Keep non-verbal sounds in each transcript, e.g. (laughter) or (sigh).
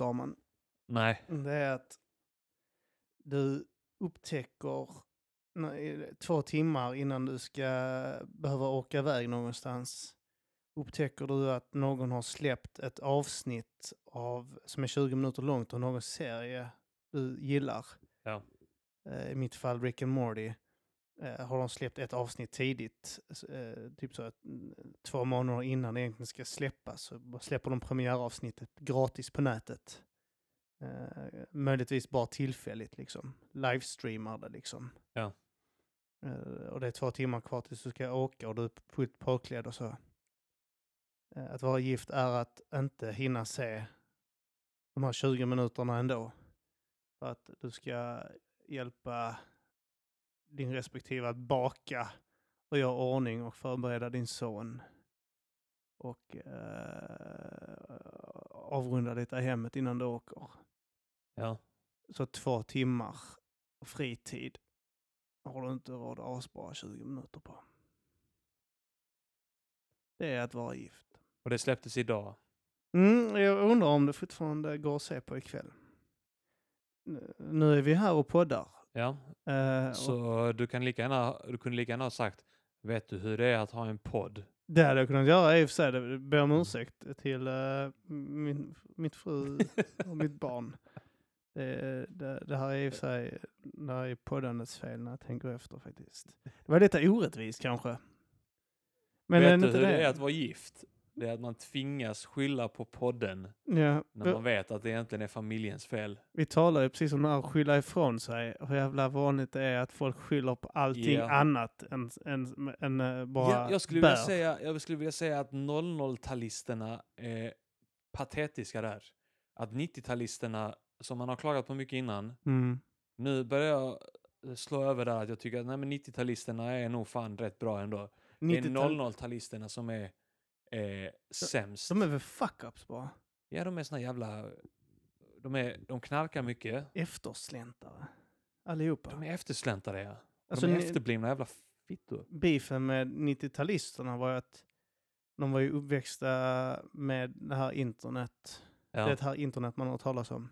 Arman? Nej. Det är att du upptäcker två timmar innan du ska behöva åka iväg någonstans upptäcker du att någon har släppt ett avsnitt av, som är 20 minuter långt av någon serie du gillar. Ja. Eh, I mitt fall Rick and Morty. Eh, Har de släppt ett avsnitt tidigt, eh, typ så att mm, två månader innan det egentligen ska släppas, så släpper de premiäravsnittet gratis på nätet. Eh, möjligtvis bara tillfälligt liksom. Livestreamar det liksom. Ja. Och det är två timmar kvar tills du ska åka och du är fullt påklädd och så. Att vara gift är att inte hinna se de här 20 minuterna ändå. För att du ska hjälpa din respektive att baka och göra ordning och förbereda din son. Och eh, avrunda lite i hemmet innan du åker. Ja. Så två timmar fritid har du inte råd att avspara 20 minuter på. Det är att vara gift. Och det släpptes idag. Mm, jag undrar om det fortfarande går att se på ikväll. Nu- Nu är vi här och poddar. Ja. Eh, och Så du, kan lika gärna, du kunde lika gärna ha sagt, vet du hur det är att ha en podd? det hade jag kunnat göra i och för sig. Det ber om ursäkt till eh, min, mitt fru och mitt barn. Det, det, det här är i och för sig det här är poddandets fel när jag tänker efter faktiskt. Det var lite orättvist kanske. Men vet du hur det är att vara gift? Det är att man tvingas skylla på podden Ja, när man vet att det egentligen är familjens fel. Vi talar ju precis om det här att skylla ifrån sig. Hur jävla vanligt det är att folk skyller på allting Ja. annat än, än, än eh, bara Ja, jag, skulle bär. vilja säga, jag skulle vilja säga att 00-talisterna är patetiska där. Att 90-talisterna, som man har klagat på mycket innan, Mm. nu börjar jag eh, slå över där att jag tycker att nej, men 90-talisterna är nog fan rätt bra ändå. Det är 90-tal 00-talisterna som är eh, sämst. De är väl fuck-ups bara? Ja, de är såna jävla... De, är, de knarkar mycket. Eftersläntare. Allihopa. De är eftersläntrare, ja. Alltså, de är ni- efterblivna jävla fittor. Beefen med 90-talisterna var ju att de var ju uppväxta med det här internet. Ja. Det här internet man har talas om.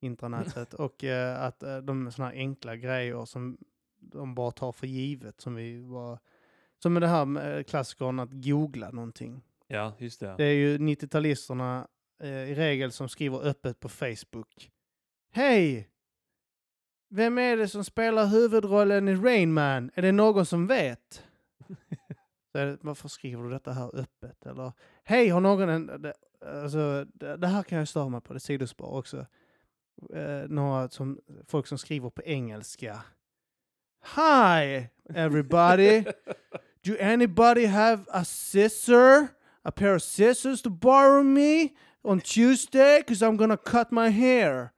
Intranätet. (laughs) och eh, att eh, de är sådana här enkla grejer som de bara tar för givet. Som vi var... Som med det här med klassikern att googla någonting. ja, just det. Det är ju 90-talisterna eh, i regel som skriver öppet på Facebook. Hej! Vem är det som spelar huvudrollen i Rain Man? Är det någon som vet? Det, varför skriver du detta här öppet? Eller hej, har någon en... Det, alltså, det, det här kan jag störa mig på, det är sidospår också. Eh, några som, folk som skriver på engelska. Hi everybody! (laughs) Do anybody have a scissor? A pair of scissors to borrow me on Tuesday? Because I'm gonna cut my hair.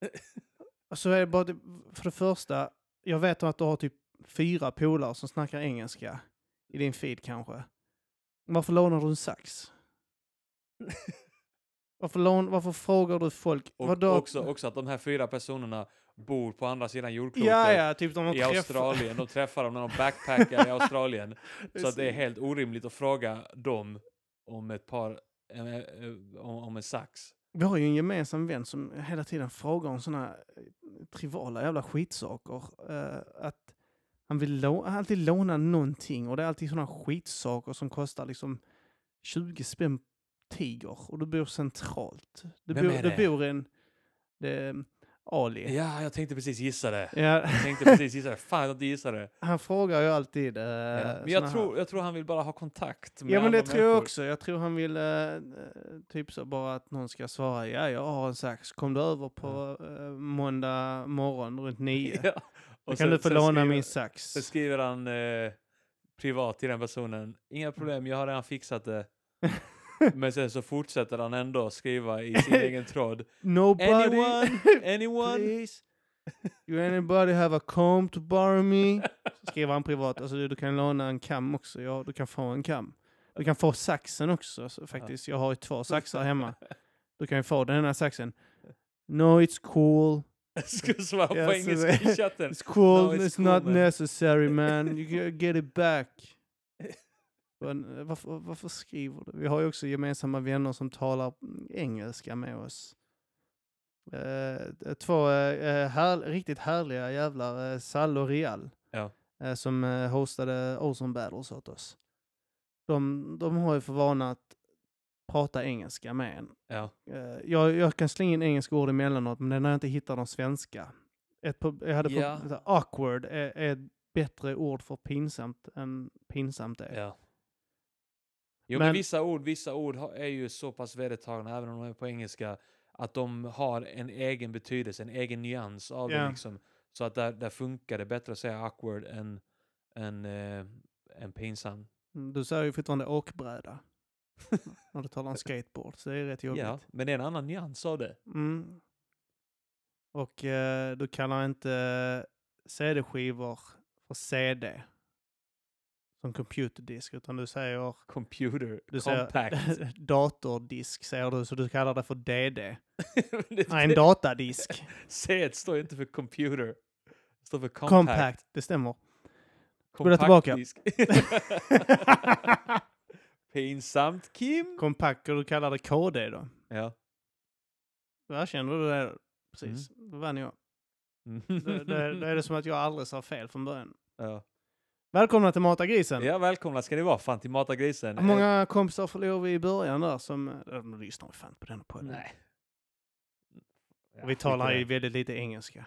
(laughs) Och så är det bara, det- för det första, jag vet att du har typ fyra polare som snackar engelska i din feed kanske. Varför lånar du en sax? (laughs) Varför, lån, varför frågar du folk? Och vadå? också, också att de här fyra personerna bor på andra sidan jordklotet. Ja, ja, typ de I Australien. De träffar dem när de backpackar i (laughs) Australien. Så att det är helt orimligt att fråga dem om ett par, eh, eh, om, om en sax. Vi har ju en gemensam vän som hela tiden frågar om sådana triviala jävla skitsaker. Eh, att han vill alltid låna någonting och det är alltid sådana skitsaker som kostar liksom 20 spänn tiger och du bor centralt. Du, Vem bor, är du det? bor i en... Det är Ali. Ja, jag tänkte precis gissa det. Ja, Jag tänkte precis gissa det. Fan, jag inte gissade det. (laughs) han frågar ju alltid... eh, Ja. Men jag här- tror, jag tror han vill bara ha kontakt med Ja men det tror jag också. Jag tror han vill eh, eh, typ så bara att någon ska svara ja jag har en sax. Kom du över på eh, måndag morgon runt nio? (laughs) Ja. Då Och kan sen- du få låna skriver- min sax. Sen skriver han eh, privat till den personen. Inga problem, jag har redan fixat det. (laughs) (laughs) Men sen så fortsätter han ändå skriva i sin (laughs) egen tråd. Nobody, Anyone? (laughs) Anyone? please. You anybody have a comb to borrow me? Skriver han privat. Alltså du, du kan låna en kam också. Ja, du kan få en kam. Du kan få saxen också så faktiskt. Jag har ju två saxar hemma. Du kan ju få den här saxen. No, it's cool. Du svara på engelska i chatten? It's cool. No, it's it's cool, not man. necessary man. You get it back. Eh, varför, varför skriver du? Vi har ju också gemensamma vänner som talar engelska med oss. Eh, två eh, här, riktigt härliga jävlar, eh, Sall och Real, Ja. eh, som eh, hostade Ozone Battles åt oss. De, de har ju för vana att prata engelska med en. Ja. Eh, jag, jag kan slänga in engelska ord emellanåt, men när jag inte hittar de svenska. Ett, jag hade Ja. ja. awkward är, är ett bättre ord för pinsamt än pinsamt är. ja. Jo men, Men- vissa ord, vissa ord är ju så pass vedertagna även om de är på engelska att de har en egen betydelse, en egen nyans av Ja. det liksom. Så att där, där funkar det bättre att säga awkward än, än, eh, än pinsam. Mm, Du säger ju fortfarande åkbräda. (laughs) när du talar om skateboard, så det är rätt jobbigt. Ja, men det är en annan nyans av det. Mm. Och eh, du kallar inte CD-skivor för CD. Som computerdisk, utan du säger, Computer, du compact. säger (laughs) datordisk, säger du, så du kallar det för DD. Det- (laughs) Nej, en datadisk. (laughs) C står inte för computer. Det står för compact. Compact, det stämmer. Compact tillbaka. disk. Pinsamt Kim. Compact, och du kallar det KD då. Ja. Då erkänner du det. Precis, då vann jag. Mm. Då, då, då är det som att jag aldrig sa fel från början. ja. Välkomna till Mata grisen. ja, välkomna ska ni vara. Fan till Mata grisen. Hur många kompisar förlorade vi i början där som... äh, De lyssnar ju fan på den Eh, podden. Nej. Ja, Och vi talar ju väldigt lite engelska.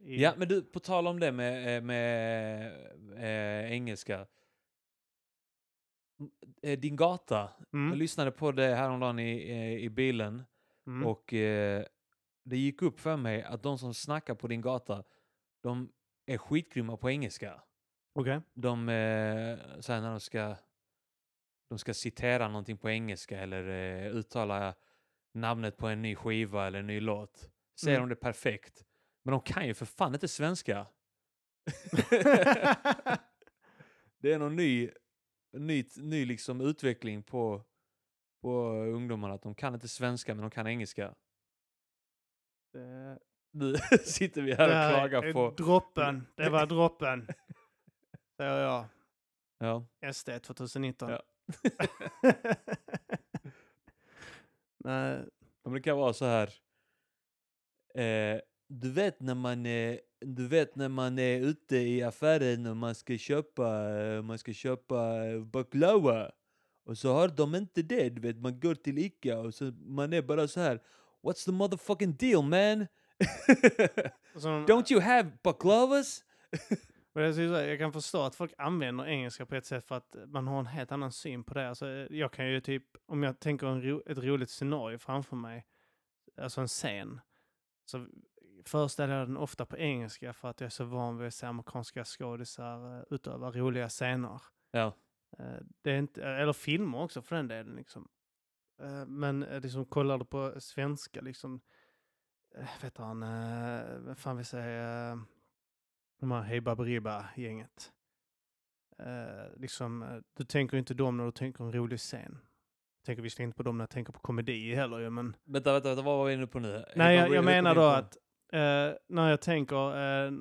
I- Ja, men du, på tal om det med, eh, med eh, engelska. Eh, Din gata. Jag Mm. lyssnade på det häromdagen i, eh, i bilen Mm. och eh, det gick upp för mig att de som snackar på din gata, de är skitgrymma på engelska. Okej. De, eh, så här när de ska, de ska citera någonting på engelska eller eh, uttala namnet på en ny skiva eller en ny låt. Säger Mm. de det perfekt. Men de kan ju för fan inte svenska. (laughs) det är någon ny, ny, ny liksom utveckling på, på ungdomarna. Att de kan inte svenska men de kan engelska. Det- Nu (laughs) sitter vi här och klagar är på... Droppen. Det (laughs) var droppen. Säger jag. Ja. SD 2019. Ja. (laughs) Nej. Men det kan vara så här. Eh, du vet när man är, du vet när man är ute i affären och man ska köpa, eh, man ska köpa eh, baklava. Och så har de inte det, du vet man går till Ica och så man är bara så här. What's the motherfucking deal man? (laughs) Don't you have baklavas? (laughs) Och jag, skulle säga, jag kan förstå att folk använder engelska på ett sätt för att man har en helt annan syn på det. Alltså, jag kan ju typ, om jag tänker en ro, ett roligt scenario framför mig, alltså en scen, så föreställer jag den ofta på engelska för att jag är så van vid att se amerikanska skådisar eh, utöva roliga scener. Ja. Eh, Det är inte, eller filmer också för den delen. Liksom. Eh, Men liksom, kollar du på svenska, liksom, vet han, vad fan vi säger, de här Hey Baberiba-gänget. Eh, liksom, eh, du tänker inte dem när du tänker en rolig scen. Jag tänker visserligen inte på dem när jag tänker på komedi heller ju, men... Vänta, vänta, vänta, vad var vi inne på nu? Nej, jag, jag menar då att eh, när jag tänker eh,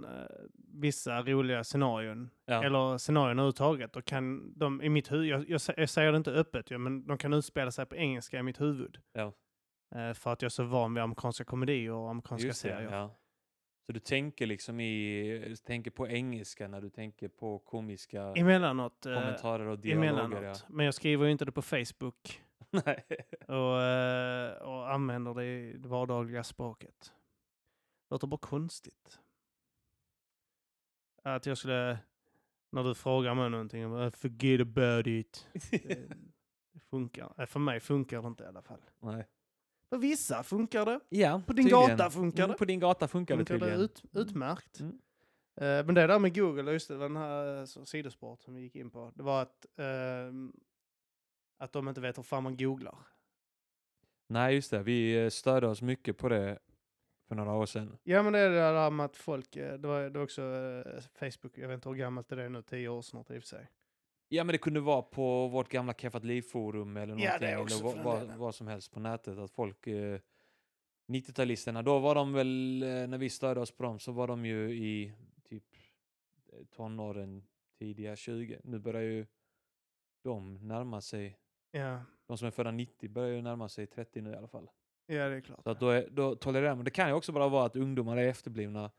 vissa roliga scenarion, Ja. eller scenarion överhuvudtaget, då kan de i mitt huvud, jag, jag, jag säger det inte öppet, ju, men de kan utspela sig på engelska i mitt huvud. Ja. Eh, för att jag är så van vid amerikanska komedier och amerikanska Just det, serier. ja. Så du tänker liksom i, tänker på engelska när du tänker på komiska Emellanåt. Eh, kommentarer och dialoger. emellanåt. Ja. Men jag skriver ju inte det på Facebook (laughs) Nej. och, eh, och använder det i det vardagliga språket. Låter bara konstigt. Att jag skulle, när du frågar mig någonting, bara, forget about it. (laughs) Det, det funkar. Eh, För mig funkar det inte i alla fall. Nej. För vissa funkar det. Ja, På din tydligen. gata funkar Mm, det. På din gata funkar, Funkar det det tydligen. ut, utmärkt. Mm. Eh, men det där med Google, just det, det den här eh, så, sidosport som vi gick in på. Det var att, ehm, att de inte vet hur fan man googlar. Nej, just det. Vi eh, störde oss mycket på det för några år sedan. Ja men det är det där med att folk, det var, det var också Facebook, jag vet inte hur gammalt det är nu, tio år snart i och för sig. Ja, men det kunde vara på vårt gamla Keffat Liv-forum eller Ja, någonting. också eller vad, vad, vad som helst på nätet. Att folk... Eh, 90-talisterna, då var de väl, eh, när vi störde oss på dem, så var de ju i typ eh, tonåren, tidiga 20. Nu börjar ju de närma sig, Ja, de som är födda 90 börjar ju närma sig 30 nu i alla fall. ja det är klart. Så att då, är, då tolererar man. Det kan ju också bara vara att ungdomar är efterblivna.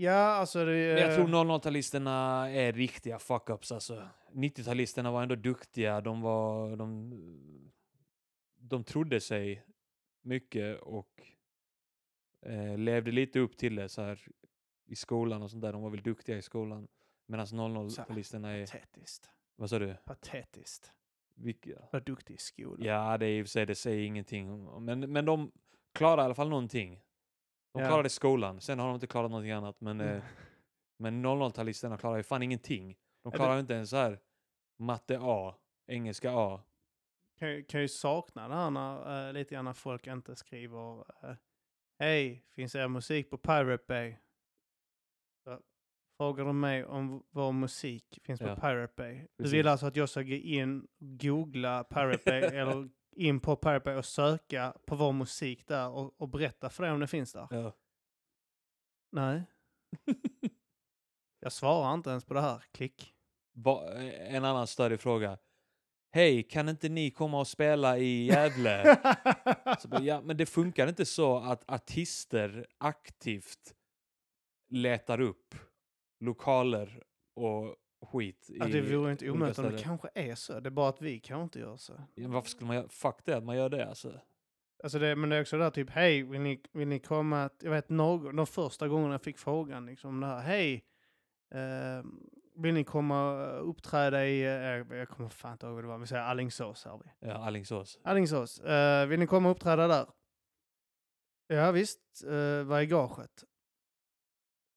Ja, alltså det Men jag tror eh, 00-talisterna är riktiga fuck-ups alltså. 90-talisterna var ändå duktiga, de var... De, de trodde sig mycket och eh, levde lite upp till det så här i skolan och sånt där. De var väl duktiga i skolan. Medan 00-talisterna är... Patetiskt. Vad sa du? Patetiskt. Vilka? Var duktig i skolan. Ja, det är i och för sig, det säger ingenting. Men, men de klarar i alla fall någonting. De klarade skolan, sen har de inte klarat någonting annat. Men, Mm. eh, men 00-talisterna klarar ju fan ingenting. De klarar ju inte ens så här matte A, engelska A. kan, kan ju sakna det här när, eh, lite grann när folk inte skriver eh, Hej, finns er musik på Pirate Bay? Så frågar de mig om vår musik finns Ja, på Pirate Bay. Du precis. vill alltså att jag ska gå in, googla Pirate Bay (laughs) eller in på Pirate Bay och söka på vår musik där och, och berätta för dig om det finns där? Ja. Nej, (laughs) jag svarar inte ens på det här. Klick. Va, en annan större fråga. Hej, kan inte ni komma och spela i Gävle? Bara, ja, men det funkar inte så att artister aktivt letar upp lokaler och skit. Ja, det vore inte omöjligt om det kanske är så. Det är bara att vi kanske inte gör så. Ja, varför skulle man göra? Fuck det, att man gör det alltså. Alltså det, men det är också där typ, hej, vill ni, vill ni komma? att- Jag vet någon, de första gångerna jag fick frågan liksom om det här, hej, eh, vill ni komma och uppträda i, eh, jag, kommer fan inte ihåg vad det var, vi säger Alingsås här vi. Ja, Alingsås. Alingsås, eh, vill ni komma och uppträda där? Ja visst, eh, vad är gaget?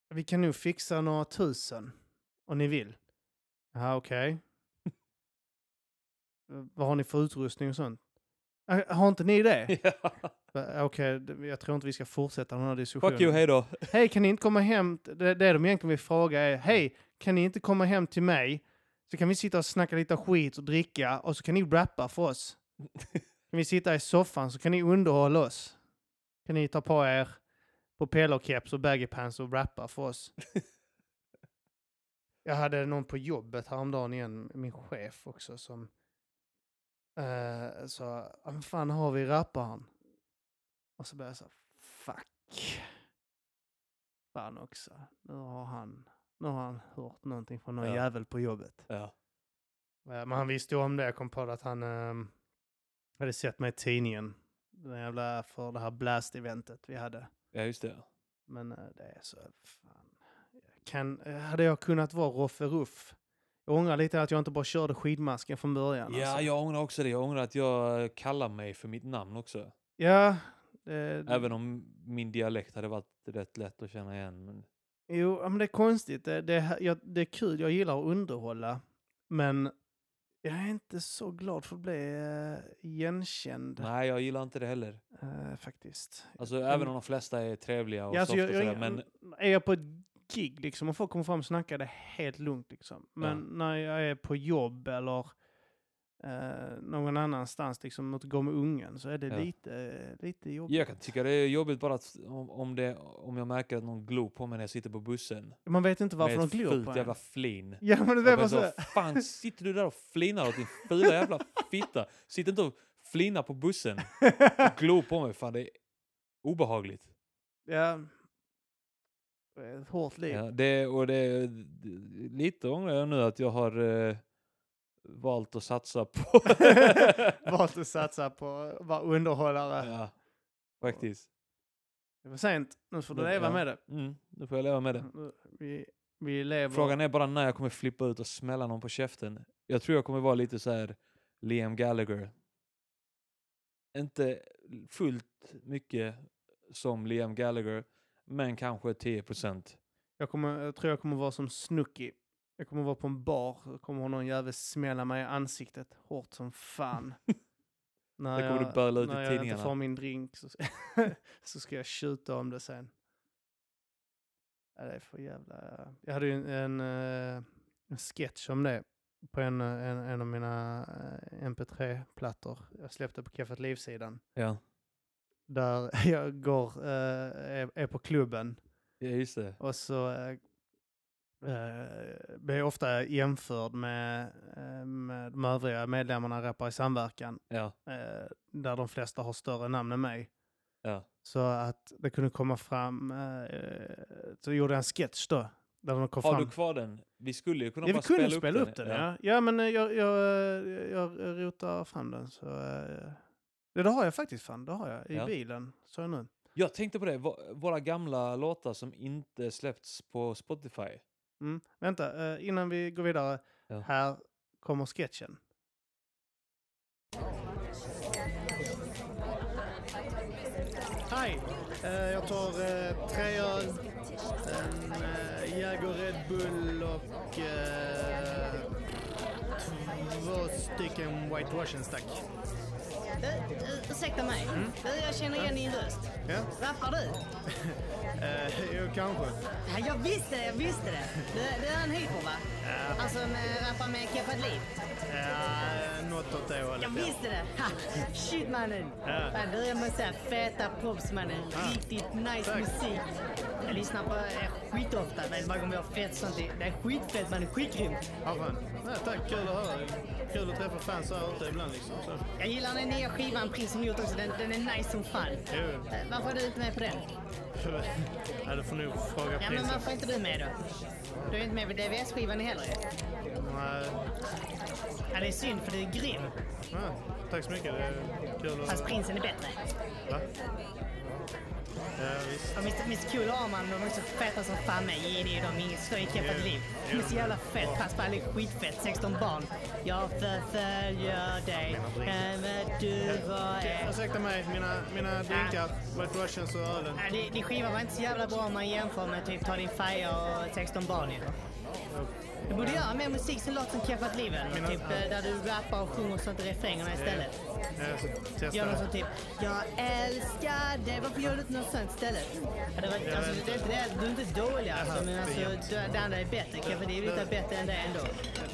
Vi kan nog fixa några tusen, om ni vill. Ja okej. Eh, vad har ni för utrustning och sånt? Har inte ni det? (laughs) Ja. Okej, d- jag tror inte vi ska fortsätta den här diskussionen. Fuck you, hej då. Hej, kan ni inte komma hem? Det, det de egentligen vill fråga är, hej, kan ni inte komma hem till mig? Så kan vi sitta och snacka lite skit och dricka och så kan ni rappa för oss. (laughs) Kan vi sitta i soffan så kan ni underhålla oss. Kan ni ta på er propellerkeps och baggy pants och rappa för oss. Jag hade någon på jobbet häromdagen igen, min chef också, som uh, sa, "Ja, men fan har vi rapparen? Och så började jag så, fuck. Fan också. Nu har han, nu har han hört någonting från någon Ja. jävel på jobbet. Ja. Eh, Men han visste ju om det. Jag kom på det att han ehm, hade sett mig i tidningen. Den jävla, för det här blast-eventet vi hade. ja, just det. Men eh, det är så, fan. Kan, eh, hade jag kunnat vara Roffe Ruff? Jag ångrar lite att jag inte bara körde skidmasken från början. Ja, alltså. jag ångrar också det. Jag ångrar att jag kallar mig för mitt namn också. Ja, det, Även om min dialekt hade varit rätt lätt att känna igen. Men... Jo, men det är konstigt. Det, det, jag, det är kul, jag gillar att underhålla. Men jag är inte så glad för att bli uh, igenkänd. Nej, jag gillar inte det heller. eh, faktiskt. Alltså, även om de flesta är trevliga och Ja, alltså, soft jag, och jag, sådär. Men Är jag på ett gig liksom och folk kommer fram och snackar, det är helt lugnt liksom. Men när jag är på jobb eller eh, någon annanstans, liksom att gå med ungen, så är det Ja. lite, lite jobbigt. jag kan tycka det är jobbigt bara att, om, om, det, om jag märker att någon glor på mig när jag sitter på bussen. Man vet inte varför med de ett glor på en. jävla flin. Ja, men det är så. fan sitter du där och flinar åt din fula jävla fitta? Sitt inte och flina på bussen (laughs) och glo på mig. Fan det är obehagligt. ja. Ett hårt liv. Ja, det, och det, lite ångrar jag nu att jag har eh, valt att satsa på... (laughs) Valt att (laughs) satsa på att vara underhållare. ja, faktiskt. Det var sent. Nu får du leva ja. med det. Mm, nu får jag leva med det. Vi, vi lever... Frågan är bara när jag kommer flippa ut och smälla någon på käften. Jag tror jag kommer vara lite så här Liam Gallagher. Inte fullt mycket som Liam Gallagher, men kanske 10 procent. Jag, kommer, jag tror jag kommer vara som Snooki. Jag kommer vara på en bar, kommer någon jävel smälla mig i ansiktet hårt som fan. (laughs) när Det kommer jag, du böla ut i när jag inte tidningarna. får min drink så, (laughs) (laughs) så ska jag tjuta om det sen. Ja, det är för jävla... Jag hade ju en, en, eh, en sketch om det på en, en, en av mina eh, mp3-plattor. Jag släppte på Kaffet Liv-sidan. Ja, Där (laughs) jag går, eh, är, är på klubben ja just det. och så eh, blir jag ofta jämförd med, med de övriga medlemmarna i Rappare i samverkan. Ja, där de flesta har större namn än mig. ja. Så att det kunde komma fram, så gjorde jag en sketch då. Där de kom Har fram. du kvar den? Vi skulle ju kunna Ja, bara spela, spela upp den, ja. Ja, men jag, jag, jag rotar fram den. Så, eh, ja, det har jag faktiskt fan, det har jag. I Ja. bilen, så jag nu. Jag tänkte på det, vå- våra gamla låtar som inte släppts på Spotify. Mm. Vänta, eh, innan vi går vidare. Ja. Här kommer sketchen. Hej! Eh, jag tar eh, tre öl, en eh, Jäger Red Bull och eh, två stycken White Russians tack. Du, uh, ursäkta mig. Du, jag känner igen din röst. Ja? Rappar du? (laughs) Eh, jo, kanske. Ja, jag visste det, jag visste det. Du, du är en hyper, va? Alltså, med, rappar med Keffat Liv. Ja, något åt det hållet. Jag ja. visste det! Ha, shit, mannen. Ja. Du, jag måste säga, feta props, mannen. Riktigt nice Tack. musik. Jag lyssnar på er skitofta, men varje gång vi har fett sånt, det det är skitfett, mannen. Skitgrymt. Ja, fan. Ja, tack, kul att höra. Kul att träffa fans här ute ibland liksom. Så. Jag gillar den nya skivan Prinsen har gjort också. Den, den är nice som fan. Jo. Eh, Varför är du inte med på den? (laughs) Ja, du får nog fråga Ja, men varför är inte du med då? Du är inte med på DVS-skivan heller. Nej. Ja, det är synd för du är grym. Ja, tack så mycket. Det är kul att... Fast prinsen är bättre. Va? Ja. Och Mr, Mr Cool och Arman, de är så feta som fan med. Ge det dem inget skoj i Jo, liv. De är så jävla fett. Passpall är skitfett. 16 barn. Jag förföljer dig. Än vad du var är. Ursäkta mig, mina, mina drinkar, White Russians och ölen. Ja, Din skiva var inte så jävla bra om man jämför med typ Ta din faja och 16 barn ju. Du borde göra mer musik som låter som Keffat liven. Mina- Typ eh, där du rappar och sjunger sånt i refrängerna istället. Testa. Gör något sånt typ Jag älskar dig. Varför gör du inte något sånt istället? Ja, det, var, Jag alltså, vet det inte det. Du är inte dålig alltså. Men det alltså, du, det andra är bättre. Keffat liv är lite bättre än det ändå.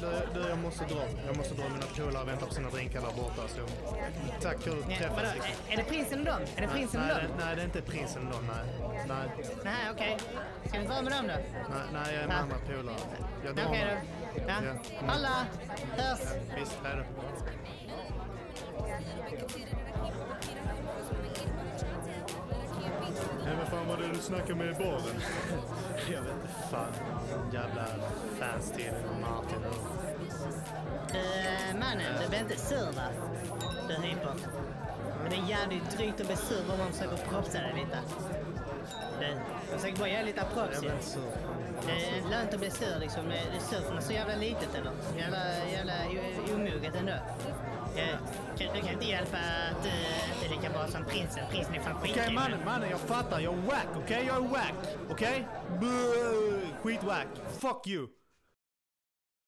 Du, du, jag måste dra. Jag måste dra. Mina polare väntar på sina drinkar där borta. Så. Tack, kul att träffas. Är det prinsen och dem? Är det prinsen och nej, dem? det, nej, det är inte prinsen då. Nej, nej, Nej, okej. Ska vi inte vara med dem då? nej, nej jag är med andra polare. Jag drar då. Nu. Ja. Ja. Alla hörs. Visst, hej då. Nej, vad fan var det du snackade med i baren? (laughs) jag vet inte fan. Jävla fans till Martin. Du, eh, mannen, du blir inte sur va? Du hyper. Men det är jävligt drygt att bli sur om man försöker propsa dig lite. Du, jag försöker bara lite Jag ju. blir inte sur. Det är lönt att bli sur liksom. Det är sur för något så jävla litet eller? Jävla, jävla omoget ändå. Jag, kan, du kan inte hjälpa att du inte är lika bra som prinsen. Prinsen är fan Okej skitgrym. mannen, mannen, jag fattar. Jag är wack, okej? Jag är wack, okej? Okay? Skitwack. Fuck you.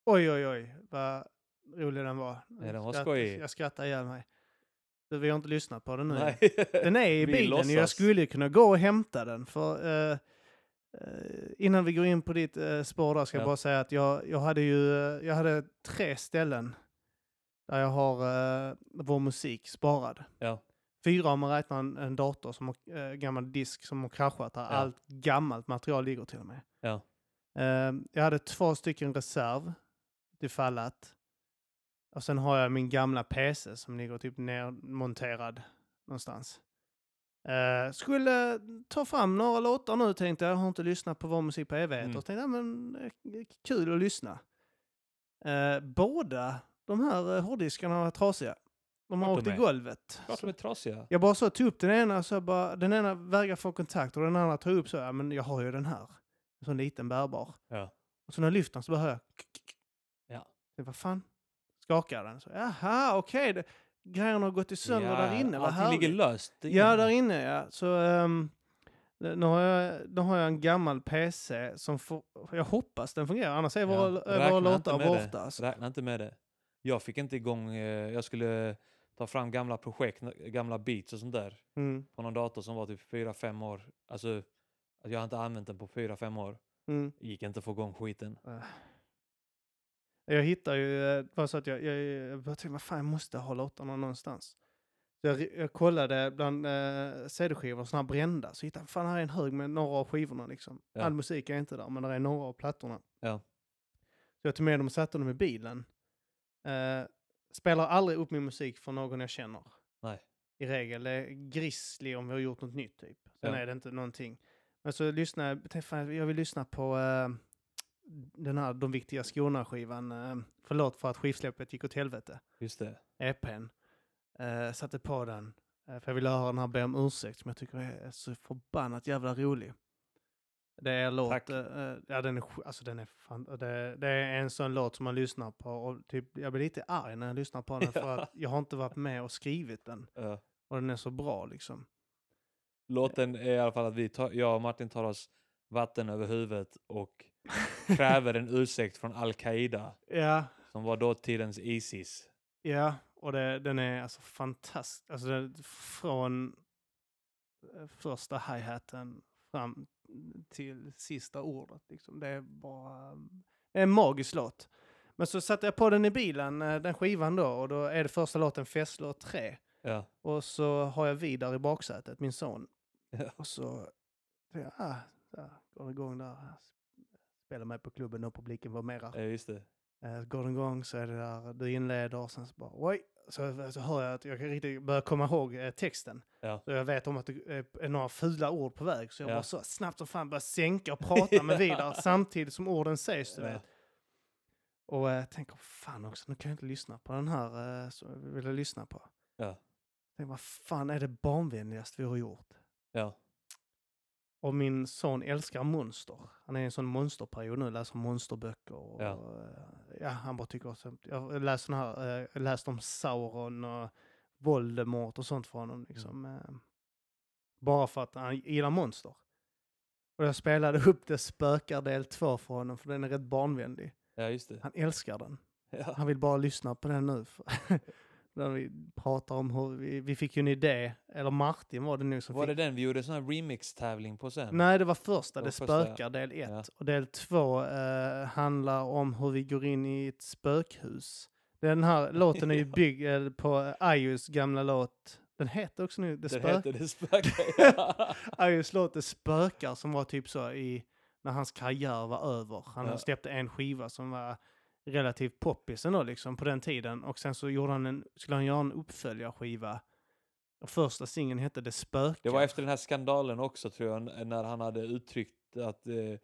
Oj, oj, oj. Vad rolig den var. Ja, den var skojig. Jag skrattar ihjäl mig. Du, Vi har inte lyssnat på den nu. Nej. Den är i (laughs) bilen. Jag skulle kunna gå och hämta den. För, eh, eh, innan vi går in på ditt uh, spår där ska jag Ja. bara säga att jag, jag hade ju eh, jag hade tre ställen där jag har uh, vår musik sparad. Ja. Fyra om man räknar en, en dator som har, eh, gammal disk som har kraschat där Ja. allt gammalt material ligger till och med. Ja. Eh, jag hade två stycken reserv ifall att. Och sen har jag min gamla PC som ligger typ nermonterad någonstans. Eh, skulle ta fram några låtar nu tänkte jag. Jag har inte lyssnat på vår musik på evigheter. Mm. Och tänkte, ja, men eh, kul att lyssna. Eh, båda de här hårddiskarna var trasiga. De har åkt i golvet. Klart de är trasiga. Jag bara så tog upp den ena, så bara, den ena vägrar få kontakt och den andra tog upp så, ja men jag har ju den här. En sån liten bärbar. Ja. Och så när jag lyfter den så bara hör jag, Ja. jag, vad fan? Skakar den? Så, Jaha, okej, det- grejerna har gått i sönder där inne, vad Allting ligger härligt. löst. Ja, där inne ja. Så ehm, Nu har, jag, nu har jag en gammal PC som får, jag hoppas den fungerar, annars är våra, Ja, våra låtar borta. det. Alltså. Räkna inte med det. Jag fick inte igång, eh, jag skulle ta fram gamla projekt, gamla beats och sånt där Mm, på någon dator som var typ 4-5 år. Alltså, jag har inte använt den på 4-5 år. mm. Gick inte att få igång skiten. Äh. Jag hittar ju, eh, det var så att jag, jag, jag började tänka, vad fan jag måste ha låtarna någonstans. Så jag, jag kollade bland eh, CD-skivor, sådana här brända, så hittade jag, fan här är en hög med några av skivorna liksom. Ja. All musik är inte där, men det är några av plattorna. Ja. Så jag tog med dem och satte dem i bilen. Eh, spelar aldrig upp min musik för någon jag känner. Nej. I regel. Det är Grizzly om vi har gjort något nytt typ. Sen Ja. är det inte någonting. Men så lyssnar jag, jag vill lyssna på eh, den här De viktiga skorna-skivan. Eh, förlåt för att skivsläppet gick åt helvete. Just det. EPn. Eh, satte på den. Eh, för jag ville höra den här Be om ursäkt som jag tycker är så förbannat jävla rolig. Det är en låt, eh, eh, ja den är, alltså den är fan, det, det är en sån låt som man lyssnar på och typ, jag blir lite arg när jag lyssnar på den (laughs) för att jag har inte varit med och skrivit den. Ja. Och den är så bra liksom. Låten är i alla fall att vi tar, jag och Martin tar oss vatten över huvudet och (laughs) kräver en ursäkt från Al-Qaida Ja, som var dåtidens Isis. ja, och det, den är alltså fantastisk. Alltså den, från eh, första hi-haten fram till sista ordet. Liksom. Det är bara det är en magisk låt. Men så satte jag på den i bilen, eh, den skivan då, och då är det första låten Festlåt 3. Ja. Och så har jag Vidar i baksätet, min son. Ja. Och så, där går där. Spelar med på klubben och publiken var mera. Ja, just det. Eh, går den igång så är det där du inleder och sen så bara oj. Så, så hör jag att jag kan riktigt börja komma ihåg eh, texten. Ja. Så jag vet om att det är några fula ord på väg. Så jag Ja. bara så snabbt som fan börjar sänka och (laughs) prata med Ja. Vidar samtidigt som orden sägs. Du Ja. vet. Och eh, jag tänker, fan också, nu kan jag inte lyssna på den här eh, som jag ville lyssna på. Ja. Jag tänker, vad fan är det barnvänligaste vi har gjort? Ja. Och min son älskar monster. Han är i en sån monsterperiod nu, läser monsterböcker. Och, Ja. eh, ja, han bara tycker också... Jag har läst, sån här, eh, jag läst om Sauron och Voldemort och sånt för honom. Liksom, Mm. bara för att han gillar monster. Och jag spelade upp det Spökar del 2 för honom, för den är rätt barnvänlig. ja, just det. Han älskar den. (laughs) Ja. Han vill bara lyssna på den nu. När vi pratar om hur vi, vi fick ju en idé, eller Martin var det nu som Var fick det den vi gjorde sån här remix-tävling på sen? Nej, det var första, Det Det, första, spökar, del ett. Ja. Och del två eh, handlar om hur vi går in i ett spökhus. Den här (laughs) låten är ju byggd eh, på Ayus gamla låt. Den heter också nu Det Den spök... hette Det spökar. (laughs) Låt Det spökar som var typ så i när hans karriär var över. Han Ja. släppte en skiva som var relativt poppis ändå liksom på den tiden. Och sen så gjorde han en, skulle han göra en uppföljarskiva. Och första singeln hette Det spökar. Det var efter den här skandalen också tror jag, när han hade uttryckt att eh,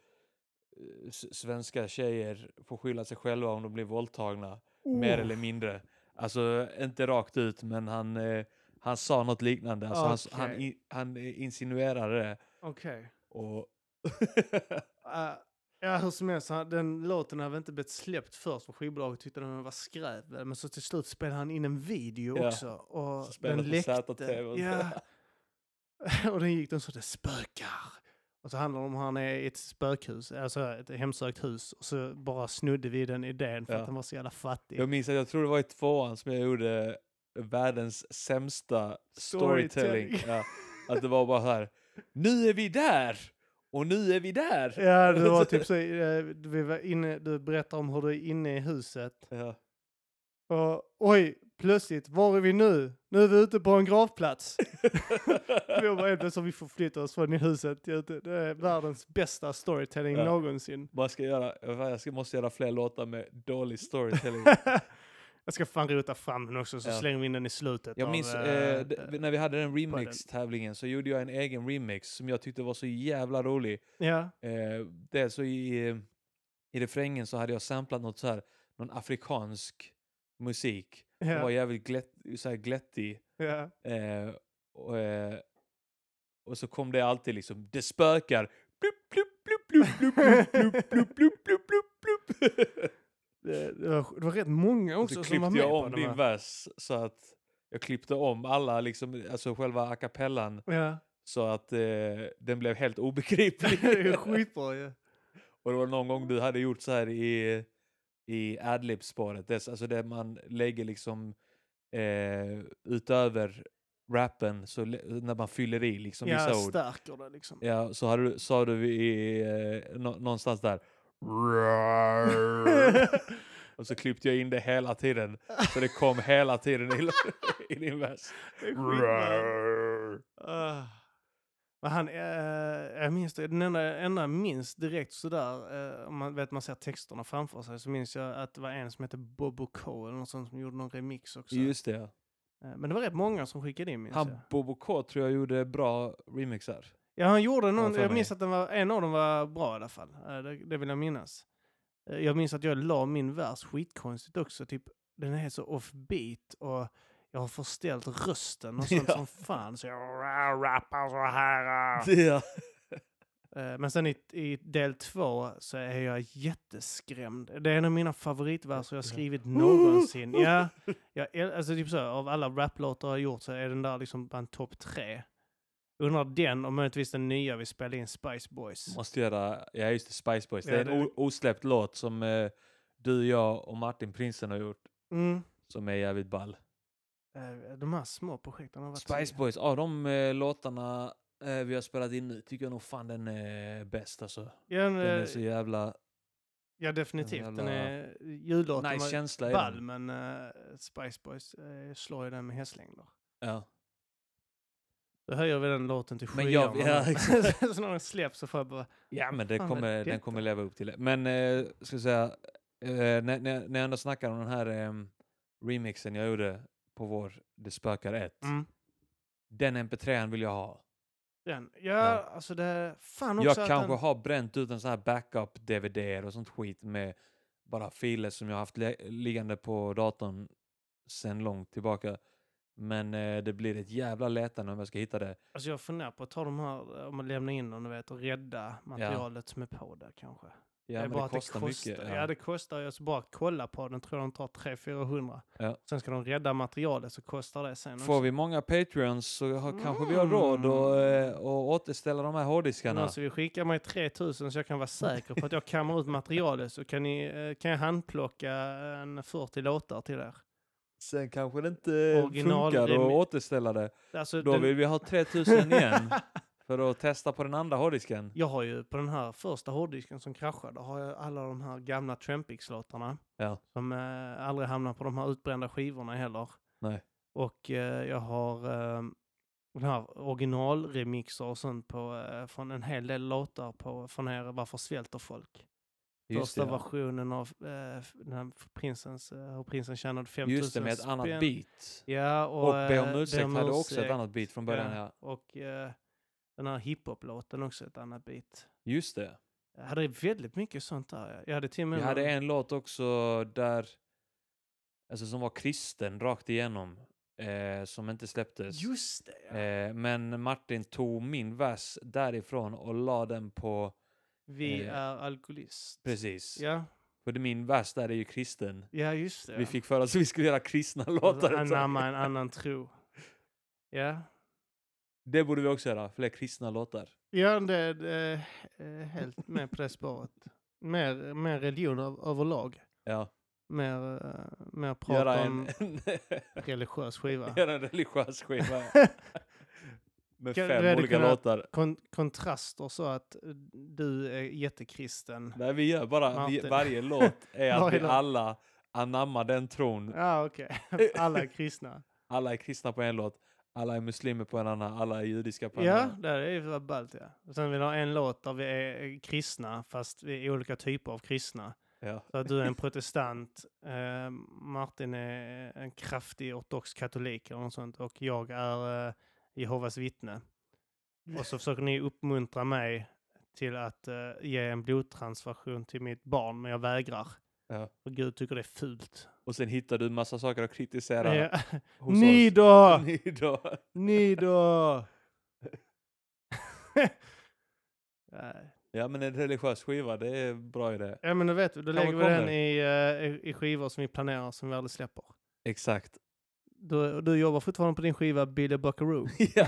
svenska tjejer får skylla sig själva om de blir våldtagna, mer Oh. eller mindre. Alltså inte rakt ut, men han, eh, han sa något liknande. Alltså, han, s- han, han eh, insinuerade det. Okej. Och Uh, ja, hur som helst, han- den låten hade inte blivit släppt först för skivbolaget tyckte den var skräp. Men så till slut spelade han in en video Ja, också. Och så den läckte. Och. Ja. (laughs) (laughs) och den gick den så det spökar. Och så handlar det om att han är i ett spökhus, alltså ett hemsökt hus. Och så bara snudde vi den idén för Ja. att den var så jävla fattig. jag minns att jag tror det var i tvåan som jag gjorde världens sämsta storytelling. Storytelling. Ja, att det var bara här, nu är vi där! Och nu är vi där! Ja, det var typ så, (laughs) eh, vi var inne, du berättar om hur du är inne i huset. Ja. Och oj, plötsligt, var är vi nu? Nu är vi ute på en gravplats. (laughs) vi bara helt plötsligt, vi får flytta oss från i huset. Det är världens bästa storytelling Ja. någonsin. Man ska göra, jag ska, måste göra fler låtar med dålig storytelling. (laughs) Jag ska fan rota fram den också, så Ja. slänger vi in den i slutet. Jag av, minns eh, eh, d- när vi hade den remix-tävlingen så gjorde jag en egen remix som jag tyckte var så jävla rolig. Ja, Eh, dels så i, eh, i refrängen så hade jag samplat något så här, någon afrikansk musik. Den var ja, jävligt glätt, så här glättig. ja. Eh, och, eh, och så kom det alltid liksom, det spökar. Blup, blup, blup, blup, blup, blup, blup, blup, blup, blup, blup. (laughs) Det, det, var, det var rätt många också så som var med jag på om den din vers så att jag klippte om alla, liksom, alltså själva a cappellan Ja, Så att eh, den blev helt (laughs) obegriplig. det är skitbra ju. Och det var någon gång du hade gjort så här i, i adlib-spåret, alltså det man lägger liksom eh, utöver rappen, så när man fyller i liksom Ja, vissa ord. stärker det liksom. Ja, så hade sa du i, eh, nå- någonstans där. (laughs) Och så klippte jag in det hela tiden. Så det kom hela tiden i, (laughs) i din vers. Ah. Men han, eh, jag minns det, den enda, enda jag minns direkt sådär, eh, om man vet man ser texterna framför sig, så minns jag att det var en som hette Bobo K eller något sånt som gjorde någon remix också. Just det. Eh, Men det var rätt många som skickade in minns Han jag. Bobo K tror jag gjorde bra remixar. Ja, han gjorde någon, jag minns att den var, en av dem var bra i alla fall. Eh, Det, det vill jag minnas. Eh, Jag minns att jag la min vers skitkonstigt också, typ den är så offbeat och jag har förställt rösten och (laughs) sånt Ja. som fan. Så jag rappar så här. ah. (laughs) Ja. Eh, Men sen i, i del två så är jag jätteskrämd. Det är en av mina favoritverser jag skrivit någonsin. Ja, (laughs) jag, alltså typ så, av alla raplåtar jag gjort så är den där liksom bland topp tre. Undrar den och möjligtvis den nya vi spelade in, Spice Boys. Måste göra, ja just det, Spice Boys. Det Ja, är en det- o- osläppt låt som eh, du, jag och Martin Prinsen har gjort. Mm. Som är jävligt ball. Eh, De här små projekten har varit Spice Boys, av de eh, låtarna eh, vi har spelat in nu tycker jag nog fan den är bäst alltså. Ja, den, Den är eh, så jävla ja definitivt. Den jävla är jullåten nice var känsla ball, den. men Spice Boys slår ju den med hästlängder. Ja. Då höjer vi den låten till skyarna. jag- ja, exakt. (laughs) så när den släpps så får jag bara... ja men det kommer, den kommer leva upp till det. Men eh, ska jag säga, eh, när, när, när jag ändå snackar om den här em, remixen jag gjorde på vår Det spökar 1. Mm. Den mp3 vill jag ha. Den. Ja, Ja. alltså det... Fan Jag också att kanske den, har bränt ut en sån här backup-DVD och sånt skit med bara filer som jag har haft li- liggande på datorn sen långt tillbaka. Men eh, det blir ett jävla letande om jag ska hitta det. Alltså jag funderar på att ta de här, om man lämnar in dem, du vet, och rädda materialet som är på där kanske. Ja, det är men bara det kostar, det kostar mycket. Ja. det kostar ju. Alltså bara kolla på den tror jag de tar 300-400. Ja. Sen ska de rädda materialet så kostar det sen Får också. vi många Patreons så har, kanske vi har råd att eh, att återställa de här hårddiskarna. alltså vi skickar mig 3000 så jag kan vara säker på att jag kammar ut materialet så kan, ni, eh, kan jag handplocka en 40 låtar till er. Sen kanske det inte Original funkar att återställa det. Alltså, Då den- vill vi ha 3000 igen (laughs) för att testa på den andra hårddisken. Jag har ju på den här första hårddisken som kraschade har jag alla de här gamla Trampix-låtarna. Ja. Som eh, aldrig hamnar på de här utbrända skivorna heller. Nej. Och eh, jag har eh, den här originalremixer och sånt på, eh, från en hel del låtar på, från er Varför svälter folk? Just Första det, ja. versionen av eh, den här prinsens, eh, hur prinsen tjänade 5000 Just det, med ett annat spänn. beat. Ja, och, Och Be om eh, ursäkt hade också ett annat beat från början. Ja. Och eh, den här hiphop-låten också ett annat beat. Just det. Jag hade väldigt mycket sånt där. Jag hade till Vi hade en låt också där, alltså som var kristen rakt igenom, eh, som inte släpptes. Just det, ja. Eh, men Martin tog min vers därifrån och la den på, Vi eh, är alkoholist. precis. Ja, För det, min vers där är ju kristen. ja just det. Vi fick för oss att vi skulle göra kristna låtar. Anamma en annan tro. Ja, Det borde vi också göra, fler kristna låtar. ja det, är helt med på det spåret. Mer, mer religion av, överlag. Ja. Mer, eh, mer prat Göra om en, (laughs) religiös skiva. göra en religiös skiva. (laughs) Med fem olika låtar. Kon kontraster så att du är jättekristen. Nej, vi gör bara, vi, varje (laughs) låt är att vi alla anammar den tron. Ja, okej. (laughs) Alla är kristna. (laughs) Alla är kristna på en låt, alla är muslimer på en annan, alla är judiska på en Ja, annan. det är ju ballt ja. Och sen vill ha en låt där vi är kristna, fast vi är olika typer av kristna. Ja. Så att du är en protestant, eh, Martin är en kraftig ortodox katolik eller något sånt och jag är eh, Jehovas vittne. Och så försöker ni uppmuntra mig till att eh, ge en blodtransfusion till mitt barn, men jag vägrar. Ja. För Gud tycker det är fult. Och sen hittar du en massa saker att kritisera Ja. (laughs) hos (laughs) Ni då! Ni då! (laughs) Ni då! Ja men en religiös skiva, det är bra idé. Ja men då vet då Kanske lägger vi den i, i, i skivor som vi planerar som vi aldrig släpper. Exakt. Du, du jobbar fortfarande på din skiva Billy Buckaroo. (laughs) Ja,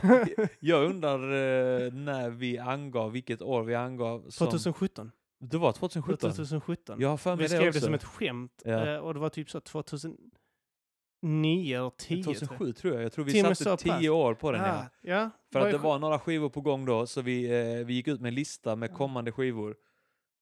jag undrar eh, när vi angav, vilket år vi angav. Som, 2017. Det var 2017? 2017. Jag har för mig Vi det skrev också. det som ett skämt Ja. eh, och det var typ så 2009 eller 10. tror jag. 2007 tror jag. Jag tror vi med satte. 10 år på den. Ja. Ja. För att det var några skivor på gång då, så vi, eh, vi gick ut med en lista med kommande skivor.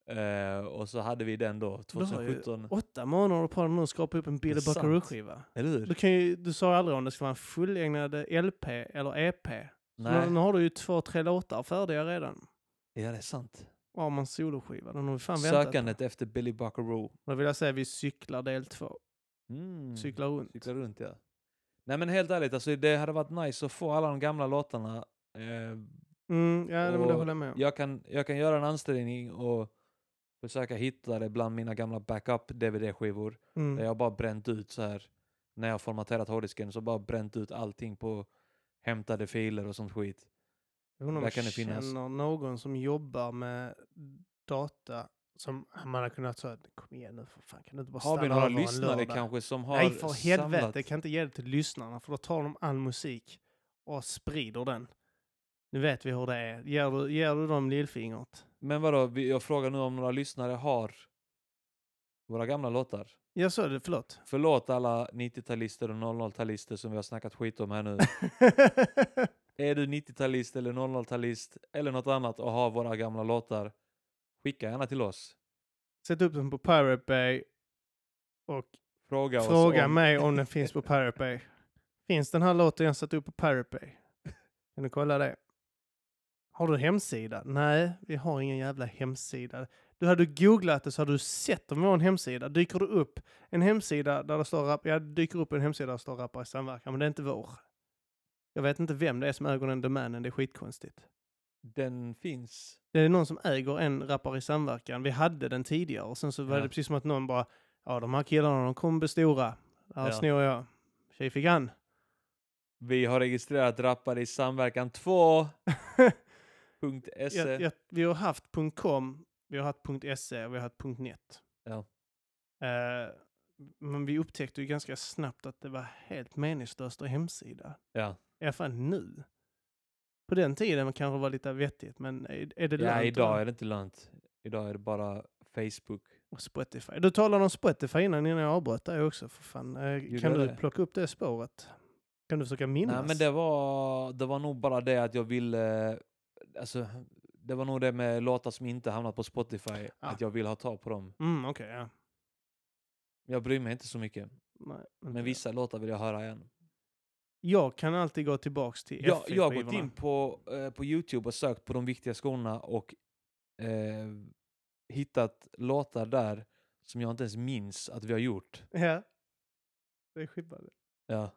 Eh, och så hade vi den då, Du har ju 2017. åtta månader på dig nu att skapa upp en Billy. Buckaroo-skiva. Eller hur? Du, kan ju, du sa aldrig om det ska vara en fullängdad LP eller EP. Nej, Nu, nu har du ju två, tre låtar färdiga redan. ja det är sant. Armans soloskiva. Den har vi fan. Sökandet efter Billy Buckaroo. Då vill jag säga vi cyklar del två. Mm. Cyklar runt. Cyklar runt ja. Nej men helt ärligt, alltså, det hade varit nice att få alla de gamla låtarna. Eh, Mm, ja, det håller jag med om. jag, kan, jag kan göra en ansträngning och försöka hitta det bland mina gamla backup-DVD-skivor. Där Mm. jag bara bränt ut så här. När jag formaterat hårddisken så bara bränt ut allting på hämtade filer och sånt skit. Jag undrar om där jag känner någon som jobbar med data som man har kunnat säga kom igen nu för fan kan du inte bara Har vi stanna några lyssnare lördag?" kanske som har Nej för helvete, samlat... kan inte ge det till lyssnarna för då tar de all musik och sprider den. Nu vet vi hur det är. Ger du, ger du dem lillfingret? Men vadå, jag frågar nu om några lyssnare har våra gamla låtar. Jag sa det, förlåt. Förlåt alla 90-talister och 00-talister som vi har snackat skit om här nu. (laughs) Är du 90-talist eller 00-talist eller något annat och har våra gamla låtar, skicka gärna till oss. Sätt upp den på Pirate Bay och Fråga, fråga om... mig om den finns på Pirate Bay. Finns den här låten jag satt upp på Pirate Bay? Kan du kolla det? Har du hemsida? Nej, vi har ingen jävla hemsida. Du hade googlat det så hade du sett om vi har en hemsida. Dyker det upp en hemsida där det står rap, ja, dyker upp en hemsida där det står rappare i samverkan, men det är inte vår. Jag vet inte vem det är som äger den domänen, det är skitkonstigt. Den finns. Det är någon som äger en rappare i samverkan. Vi hade den tidigare och sen så var Ja. det precis som att någon bara, ja de här killarna de kommer bli stora. Här Ja. snor jag. Tjej fick han. Vi har registrerat rappare i samverkan 2. (laughs) .se. jag, jag, vi har haft .com, vi har haft .se och vi har haft .net. Ja. Eh, men vi upptäckte ju ganska snabbt att det var helt meningslöst att hemsida. Ja. I alla fall nu. På den tiden kanske det var lite vettigt, men är, är det ja, lönt idag att- är det inte lönt. Idag är det bara Facebook. och Spotify. Du talade om Spotify innan, innan jag avbröt dig också. För fan. Eh, kan du det? plocka upp det spåret? Kan du försöka minnas? Nej, men det var, det var nog bara det att jag ville... Alltså, det var nog det med låtar som inte hamnat på Spotify, Ah. att jag vill ha tag på dem. Mm, okej, ja. Jag bryr mig inte så mycket, Nej, inte men vissa låtar vill jag höra igen. Jag kan alltid gå tillbaks till Jag, jag har gått in på, eh, på Youtube och sökt på de viktiga skorna och eh, hittat låtar där som jag inte ens minns att vi har gjort. Ja. Det är skitbra. Ja,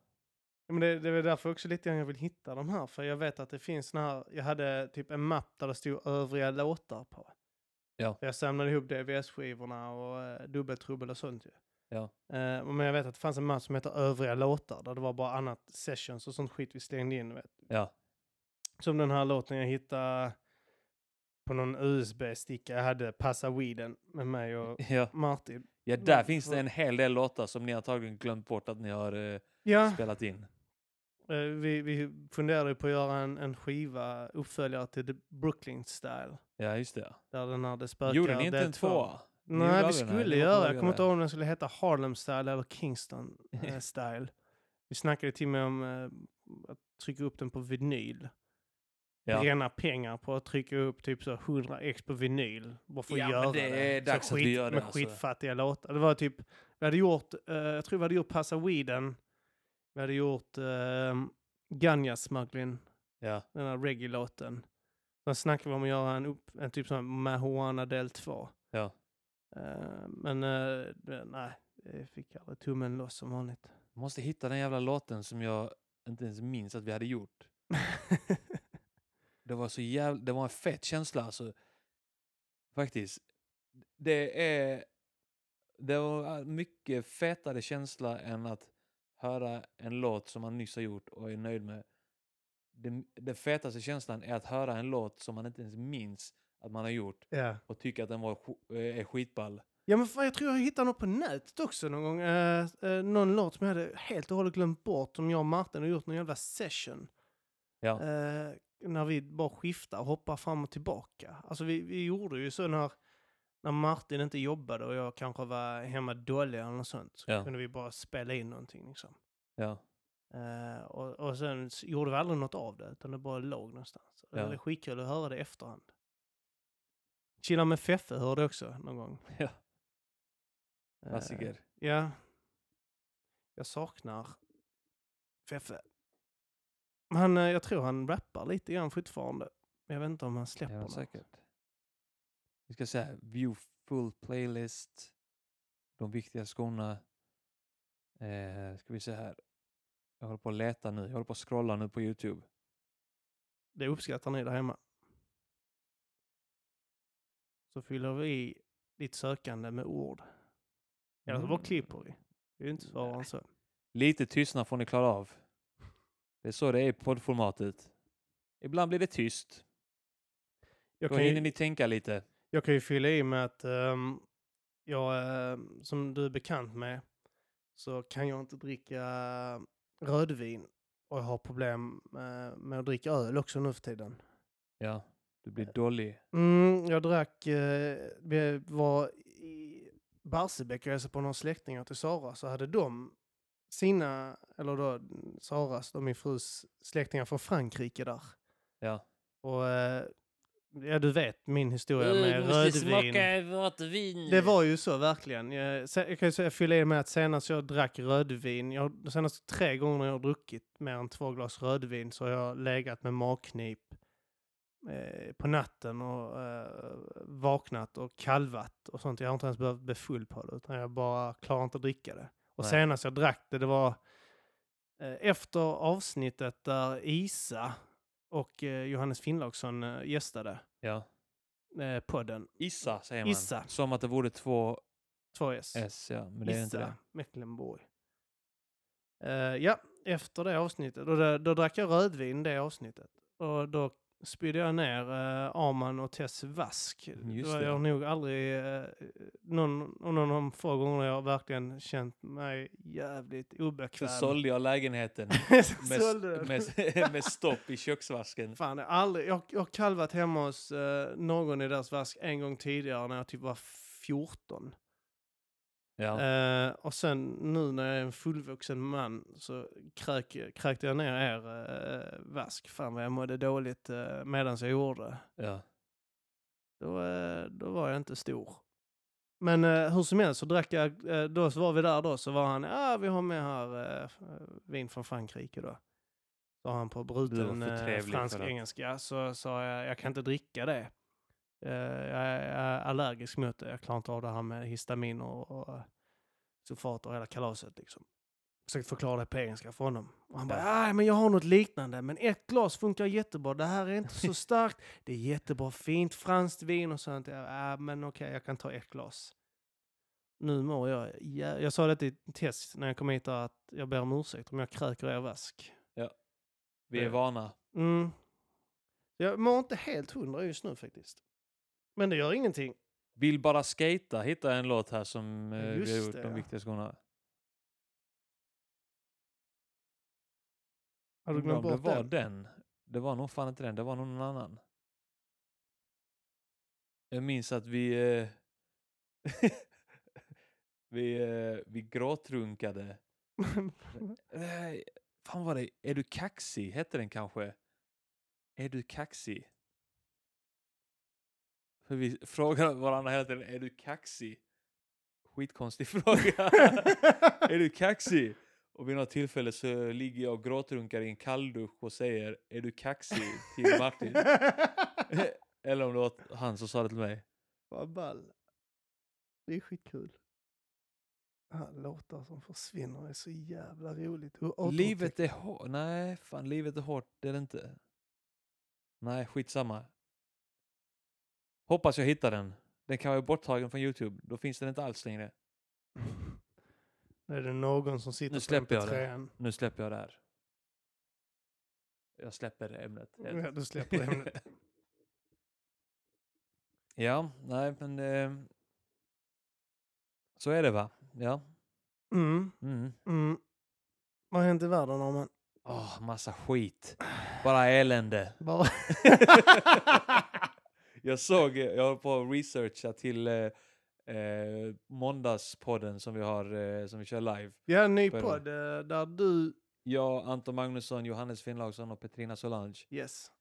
Ja, men det, det är därför också lite grann jag vill hitta de här. För jag vet att det finns såna här, jag hade typ en mapp där det stod övriga låtar på. Ja. Jag samlade ihop DVS-skivorna och uh, dubbeltrubbel och sånt ju. Ja. Eh, men jag vet att det fanns en mapp som heter övriga låtar där det var bara annat sessions och sånt skit vi slängde in. Vet. ja, Som den här låten jag hittade på någon USB-sticka jag hade, Passa Weeden, med mig och (laughs) ja. Martin. ja där finns det en hel del låtar som ni antagligen glömt bort att ni har eh, Ja, spelat in. Eh, vi, vi funderade på att göra en, en skiva, uppföljare till The Brooklyn Style. Ja, just det. Där den hade spökar Gjorde ni inte en två. tvåa? Nej, vi skulle göra. att Jag kommer inte ihåg om den skulle heta Harlem Style eller Kingston eh, (laughs) Style. Vi snackade till och med om eh, att trycka upp den på vinyl. Ja. Bränna pengar på att trycka upp typ så 100 ex på vinyl. Bara för att Ja, men göra det är Så dags att vi gör det, Med alltså. skitfattiga låtar. Det var typ, vi hade gjort, jag tror vi hade gjort Passa Weeden. Vi hade gjort uh, Ganja Smuggling, Ja. den här reggae-låten. Sen snackade vi om att göra en, upp, en typ sån Marijuana del 2. Ja. Eh, men det, nej, det fick aldrig tummen loss som vanligt. Jag måste hitta den jävla låten som jag inte ens minns att vi hade gjort. (laughs) Det var så jävla, det var en fett känsla alltså. Faktiskt. Det är, det var mycket fetare känsla än att höra en låt som man nyss har gjort och är nöjd med. Den, den fetaste känslan är att höra en låt som man inte ens minns att man har gjort ja, och tycka att den var eh, är skitball. Ja, men fan, jag tror jag hittade något på nätet också någon gång. Eh, eh, någon låt som jag hade helt och hållet glömt bort, som jag och Martin har gjort någon jävla session. Ja. Eh, när vi bara skiftar och hoppar fram och tillbaka. Alltså vi, vi gjorde ju så när, när Martin inte jobbade och jag kanske var hemma dålig eller något sånt. Så Ja. kunde vi bara spela in någonting liksom. Ja. Eh, och, och sen gjorde vi aldrig något av det, utan det bara låg någonstans. Ja. Det är skitkul att höra det i efterhand. Chilla med Feffe hörde jag också någon gång. (laughs) Ja. Eh, Klassiker. Ja. Jag saknar Feffe. Han, eh, jag tror han rappar lite grann fortfarande. Men jag vet inte om han släpper Ja, något. säkert. Vi ska säga view full playlist. De viktiga skorna. Eh, ska vi se här. Jag håller på att leta nu. Jag håller på att scrolla nu på Youtube. Det uppskattar ni där hemma. Så fyller vi i ditt sökande med ord. Eller Mm. klipper vi. Det är ju inte svårare än så. Lite tystnad får ni klara av. Det är så det är i poddformatet. Ibland blir det tyst. Jag Då hinner ju, ni tänka lite. Jag kan ju fylla i med att ehm, jag, ehm, som du är bekant med, så kan jag inte dricka rödvin. Och jag har problem med, med att dricka öl också nu för tiden. Ja, du blir dålig. Mm, jag drack, eh, vi var i Barsebäck och hälsade på några släktingar till Sara, så hade de sina, eller då Saras, då min frus släktingar från Frankrike där. Ja. Och eh, ja, du vet min historia med rödvin. Det var ju så verkligen. Jag, jag kan ju säga, fylla i med att senast jag drack rödvin, jag, de senaste tre gångerna jag har druckit mer än två glas rödvin så har jag legat med magknip eh, på natten och eh, vaknat och kalvat och sånt. Jag har inte ens behövt bli full på det utan jag bara klarar inte att dricka det. Och Nej. senast jag drack det, det var eh, efter avsnittet där Isa och eh, Johannes Finnlaugsson eh, gästade Ja. eh, podden. Issa säger man. Issa. Som att det vore två 2S. S, ja. Men det är inte Issa det. Mecklenburg. Eh, ja, efter det avsnittet. Och då, då drack jag rödvin det avsnittet. Och då spydde jag ner uh, Arman och Tess vask. Just det. Jag nog aldrig... Uh, någon, av de få gångerna jag verkligen känt mig jävligt Så obekväm. sålde jag lägenheten (laughs) med, med, (laughs) med stopp i köksvasken. Fan, jag, har aldrig, jag, jag har kalvat hemma hos eh, någon i deras vask en gång tidigare när jag typ var 14. Ja. Eh, och sen nu när jag är en fullvuxen man så krök, kräkte jag ner er eh, vask. Fan vad jag mådde dåligt uh, medan jag gjorde ja. Då, eh, då var jag inte stor. Men hur som helst så drack jag, då så var vi där då så var han, ja ah, vi har med här vin från Frankrike då. Sa han på bruten fransk-engelska. Så sa jag, jag kan inte dricka det. Eh, jag är allergisk mot det. Jag klarar inte av det här med histamin och, och eh, sulfat och hela kalaset liksom. Försökte förklara det på engelska för honom. Och han bara, ja men jag har något liknande, men ett glas funkar jättebra. Det här är inte så (laughs) starkt. Det är jättebra, fint franskt vin och sånt. Ja, men okej, jag kan ta ett glas. Nu mår jag, jä- jag sa det till Tess när jag kom hit där, att jag ber om ursäkt om jag kräker er vask. Vi är det- vana. Mm. Jag mår inte helt hundra just nu faktiskt. Men det gör ingenting. Vill bara skata hitta en låt här som eh, vi har gjort det, de ja. viktiga skorna. Har du glömt bort det var den? den? Det var nog fan inte den, det var nog någon annan. Jag minns att vi... Eh, (laughs) vi, eh, vi gråtrunkade. Nej, (laughs) fan var det? Är du kaxig? Hette den kanske? Är du kaxig? För vi (laughs) frågar varandra hela tiden, är du kaxig? Skitkonstig (laughs) fråga. är du kaxig? Och vid något tillfälle så ligger jag och gråtrunkar i en kalldusch och säger, är du kaxig? till Martin. (laughs) Eller om det var han som sa det till mig. Vad ball. Det är skitkul. Låtar som försvinner är så jävla roligt. Livet är hårt. Nej, fan livet är hårt. Det är det inte. Nej, skitsamma. Hoppas jag hittar den. Den kan vara borttagen från Youtube. Då finns den inte alls längre. Är det någon som sitter Nu på släpper jag det. MP3. Nu släpper jag det här. Jag släpper ämnet. (laughs) Ja, du släpper ämnet. (laughs) ja, nej men... Eh, Så är det va? Ja. Mm, Mm. mm. Vad har hänt i världen, Norman? Åh, massa skit. Bara elände. Bara... (laughs) Jag såg, eh, jag håller på att researcha till eh, eh, måndagspodden som vi har, eh, som vi kör live. ja, en ny Börja. podd eh, där du... Jag, Anton Magnusson, Johannes Finnlaugsson och Petrina Solange. Yes.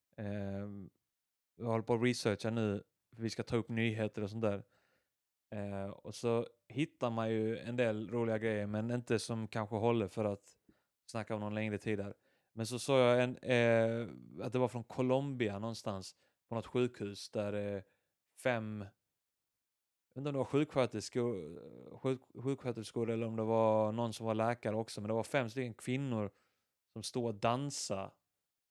Jag håller på att researcha nu, för vi ska ta upp nyheter och sånt där. Eh, och så hittar man ju en del roliga grejer, men inte som kanske håller för att snacka om någon längre tid där. Men så såg jag en, att det var från Colombia någonstans, på något sjukhus, där eh, fem, jag vet inte om det var sjuksköterskor, sjuk, sjuksköterskor eller om det var någon som var läkare också, men det var fem stycken kvinnor som stod och dansade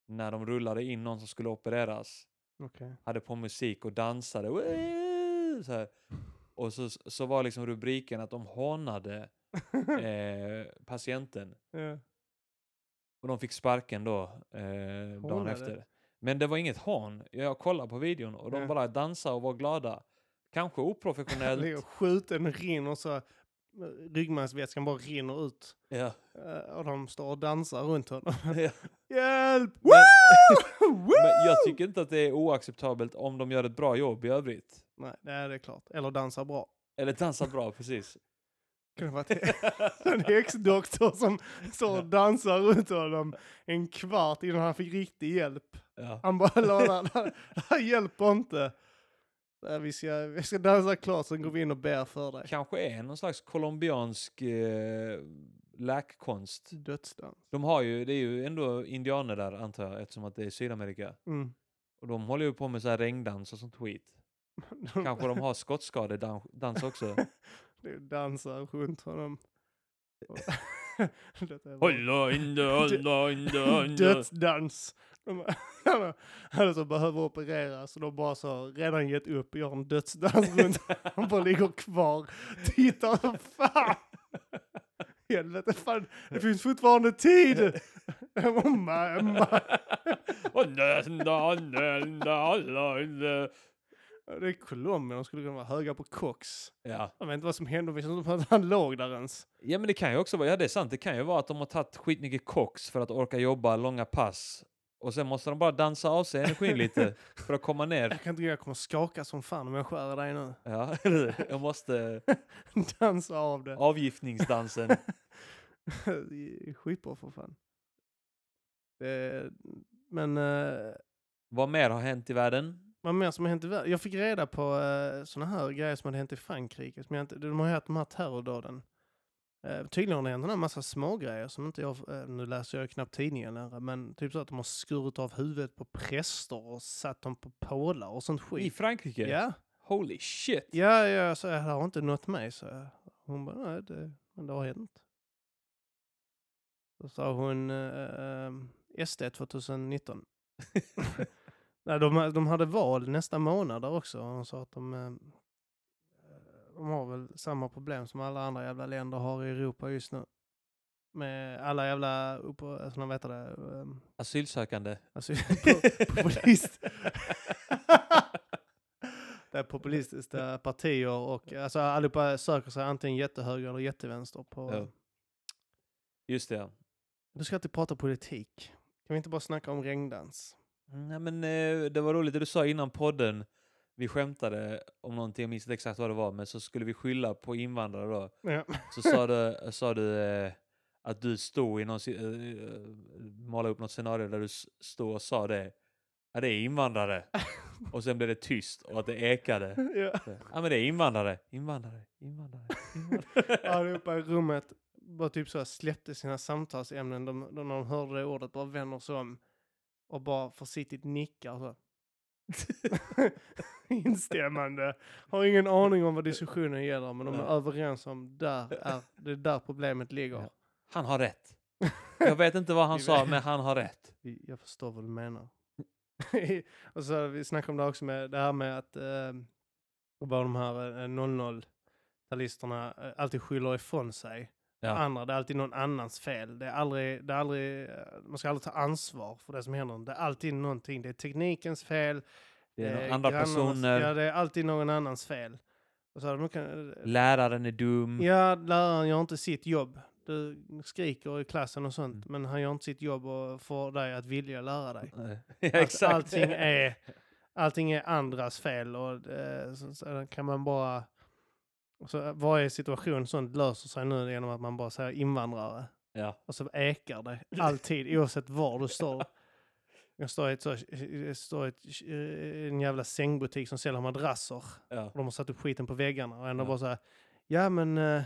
när de rullade in någon som skulle opereras. Okej. Hade på musik och dansade. Så. Och så, så var liksom rubriken att de hånade (laughs) eh, patienten. Ja. Och de fick sparken då eh, dagen efter. Men det var inget hån. Jag kollade på videon och de Ja. bara dansade och var glada. Kanske Ligger oprofessionellt. skjuten rinner så eh, ryggmärgsvätskan bara rinner ut. ja. Eh, Och de står och dansar runt honom. (laughs) Ja. Hjälp! Men-! (laughs) Men jag tycker inte att det är oacceptabelt om de gör ett bra jobb i övrigt. Nej, det är det klart. Eller dansar bra. Eller dansar bra, (laughs) precis. Kunde varit en häxdoktor som står och dansar runt honom en kvart innan han fick riktig hjälp. Ja. Han bara la det här hjälper inte. Nej, Vi ska, vi ska dansa klart, sen går vi in och ber för dig. Kanske är någon slags colombiansk eh, läkkonst. Dödsdans. De har ju, det är ju ändå indianer där antar jag, eftersom att det är Sydamerika. Mm. Och de håller ju på med så här regndans och sånt skit. (laughs) Kanske de har skottskadedans också. (laughs) Det är dansar runt honom. (laughs) Hålla inte, hålla inte, hålla. Dödsdans. Han (laughs) som behöver opereras och de bara så redan gett upp gör en dödsdans runt. (laughs) Han bara ligger kvar. Tittar så fan. Helvete fan. Det finns fortfarande tid. Det är Colombia, de skulle kunna vara höga på koks. Ja. Jag vet inte vad som hände, det inte att han låg där ens. ja, men det kan ju också vara, ja det är sant, det kan ju vara att de har tagit skitmycket koks för att orka jobba långa pass. Och sen måste de bara dansa av sig energin lite (laughs) för att komma ner. Jag kan inte jag kommer skaka som fan om jag skär dig nu. Ja, (laughs) eller? Jag måste... (laughs) Dansa av det. Avgiftningsdansen. Skitbra för fan. Det, men eh, Vad mer har hänt i världen? vad mer som har hänt i världen? Jag fick reda på uh, sådana här grejer som hade hänt i Frankrike. Som jag inte, de har ju haft de här terrordåden. Uh, tydligen har det hänt en massa små grejer som inte jag, eh, nu läser jag knappt tidningen längre, men typ så att de har skurit av huvudet på präster och satt dem på pålar och sånt I skit. Frankrike? Ja, Holy shit! ja, ja, så det har inte nått mig. Så jag. hon bara, nej, det, men det har hänt. Så sa hon uh, SD 2019. Nej, de, de hade val nästa månad också. Hon sa att de, eh, de har väl samma problem som alla andra jävla länder har i Europa just nu. Med alla jävla, upp, alltså, vad heter det, um, Asylsökande. (laughs) po- populist. det är populistiska partier och alltså allihopa söker sig antingen jättehöger eller jättevänster på... Ja. Just det, ja. Du ska alltid prata politik. Kan vi inte bara snacka om regndans? Nej, men eh, det var roligt det du sa innan podden. Vi skämtade om någonting, jag minns inte exakt vad det var, men så skulle vi skylla på invandrare då. Ja. Så sa du, sa du eh, att du stod i någon, eh, målade upp något scenario där du stod och sa det. Ja, det är invandrare. (laughs) Och sen blev det tyst och att det ekade. (laughs) ja. Så, Ja, men det är invandrare. Invandrare, invandrare, invandrare. (laughs) allihopa i rummet bara typ så här släppte sina samtalsämnen. De, de, när de hörde det ordet bara vänder sig om och bara försiktigt nickar så. (laughs) Instämmande. Har ingen aning om vad diskussionen gäller men de är överens om där är, det är där problemet ligger. Han har rätt. (laughs) Jag vet inte vad han sa, men han har rätt. Jag förstår vad du menar. (laughs) och så vi snackade om det också med det här med att eh, bara de här eh, 00-talisterna eh, alltid skyller ifrån sig. Ja. Andra, det är alltid någon annans fel. Det är aldrig, det är aldrig, eh, man ska aldrig ta ansvar för det som händer. Det är alltid någonting. Det är teknikens fel. Det är eh, andra personer. Ja, det är alltid någon annans fel. Och så hade de kan, Läraren är dum. Ja, läraren gör inte sitt jobb. Du skriker i klassen och sånt, Mm. men han gör inte sitt jobb och får dig att vilja lära dig. (laughs) Att Exakt. allting är, allting är andras fel och eh, så, så kan man bara... Så varje situation sånt löser sig nu genom att man bara säger invandrare. Ja. Och så ekar det alltid oavsett var du står. (laughs) Jag står i, ett så, jag står i ett, eh, en jävla sängbutik som säljer madrasser. Ja. Och de har satt upp skiten på väggarna och ändå Ja. bara så här, ja men, eh,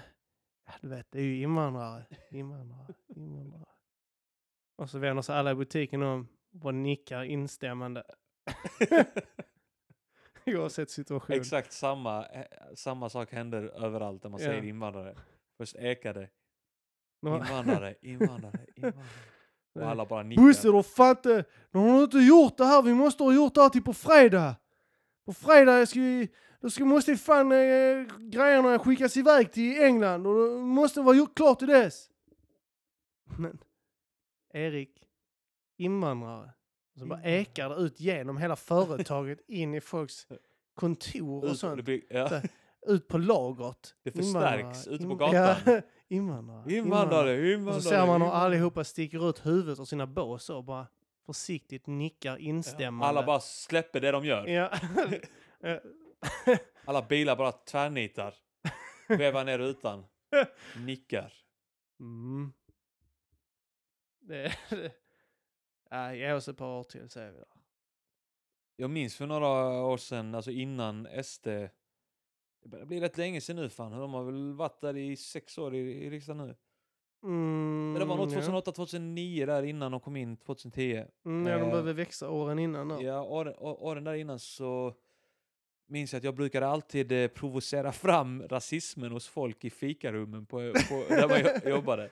ja, du vet, det är ju invandrare, invandrare, invandrare. Och så vänder sig alla i butiken om och nickar instämmande. (laughs) (laughs) Oavsett situation. Exakt samma, eh, samma sak händer överallt där man säger invandrare. Först ekar det. Nå- Invandrare, invandrare, (laughs) invandrare. Och alla bara nickar. Busse, du fan inte, de har inte gjort det här, vi måste ha gjort det här till på fredag. På fredag ska vi, då ska, måste fan eh, grejerna skickas iväg till England och det måste vara gjort klart till dess. Men Erik, invandrare. Och så bara Invandrare. ekar det ut genom hela företaget (laughs) in i folks kontor och sånt. blir- ja. Så- Ut på lagret. Det förstärks ute på gatan. Ja, (laughs) invandrare. Invandrare, invandrare. Och så ser man hur allihopa sticker ut huvudet ur sina bås och bara försiktigt nickar Ja, instämmande. Alla bara släpper det de gör. (laughs) Ja. Alla bilar bara tvärnitar. Vevar ner rutan. Nickar. mm. Det, det. Ja, ge oss ett par år till säger vi då. Jag minns för några år sedan, alltså innan SD. Det börjar bli rätt länge sedan nu fan. De har väl varit där i sex år i, i riksdagen nu. Mm, Men det var nog ja. 2008, 2009 där innan de kom in 2010. Mm, ja, de Eh, behöver växa åren innan då. Ja, åren, åren där innan så minns jag att jag brukade alltid eh, provocera fram rasismen hos folk i fikarummen på, på, där man jo- (laughs) jobbade.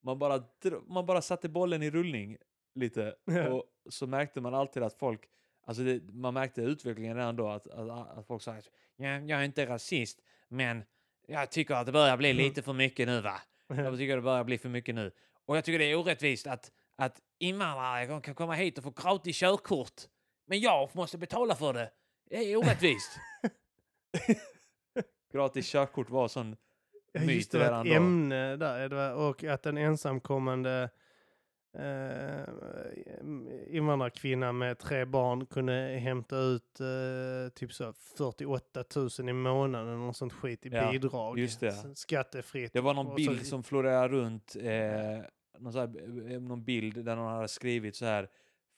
Man bara, man bara satte bollen i rullning lite Ja. och så märkte man alltid att folk, alltså det, man märkte utvecklingen redan då att, att, att folk sa att jag, jag är inte rasist men jag tycker att det börjar bli lite för mycket nu va. Jag tycker det börjar bli för mycket nu. Och jag tycker det är orättvist att, att invandrare kan komma hit och få gratis körkort. Men jag måste betala för det. Det är orättvist. (laughs) gratis körkort var sån Ja, myt just det, redan ett då. ämne där. Och att en ensamkommande eh, invandrarkvinna med tre barn kunde hämta ut eh, typ så 48 000 i månaden eller något sånt skit i Ja, bidrag. just det. Skattefritt. Det var någon Och så- bild som florerar runt, eh, någon, här, eh, någon bild där någon hade skrivit så här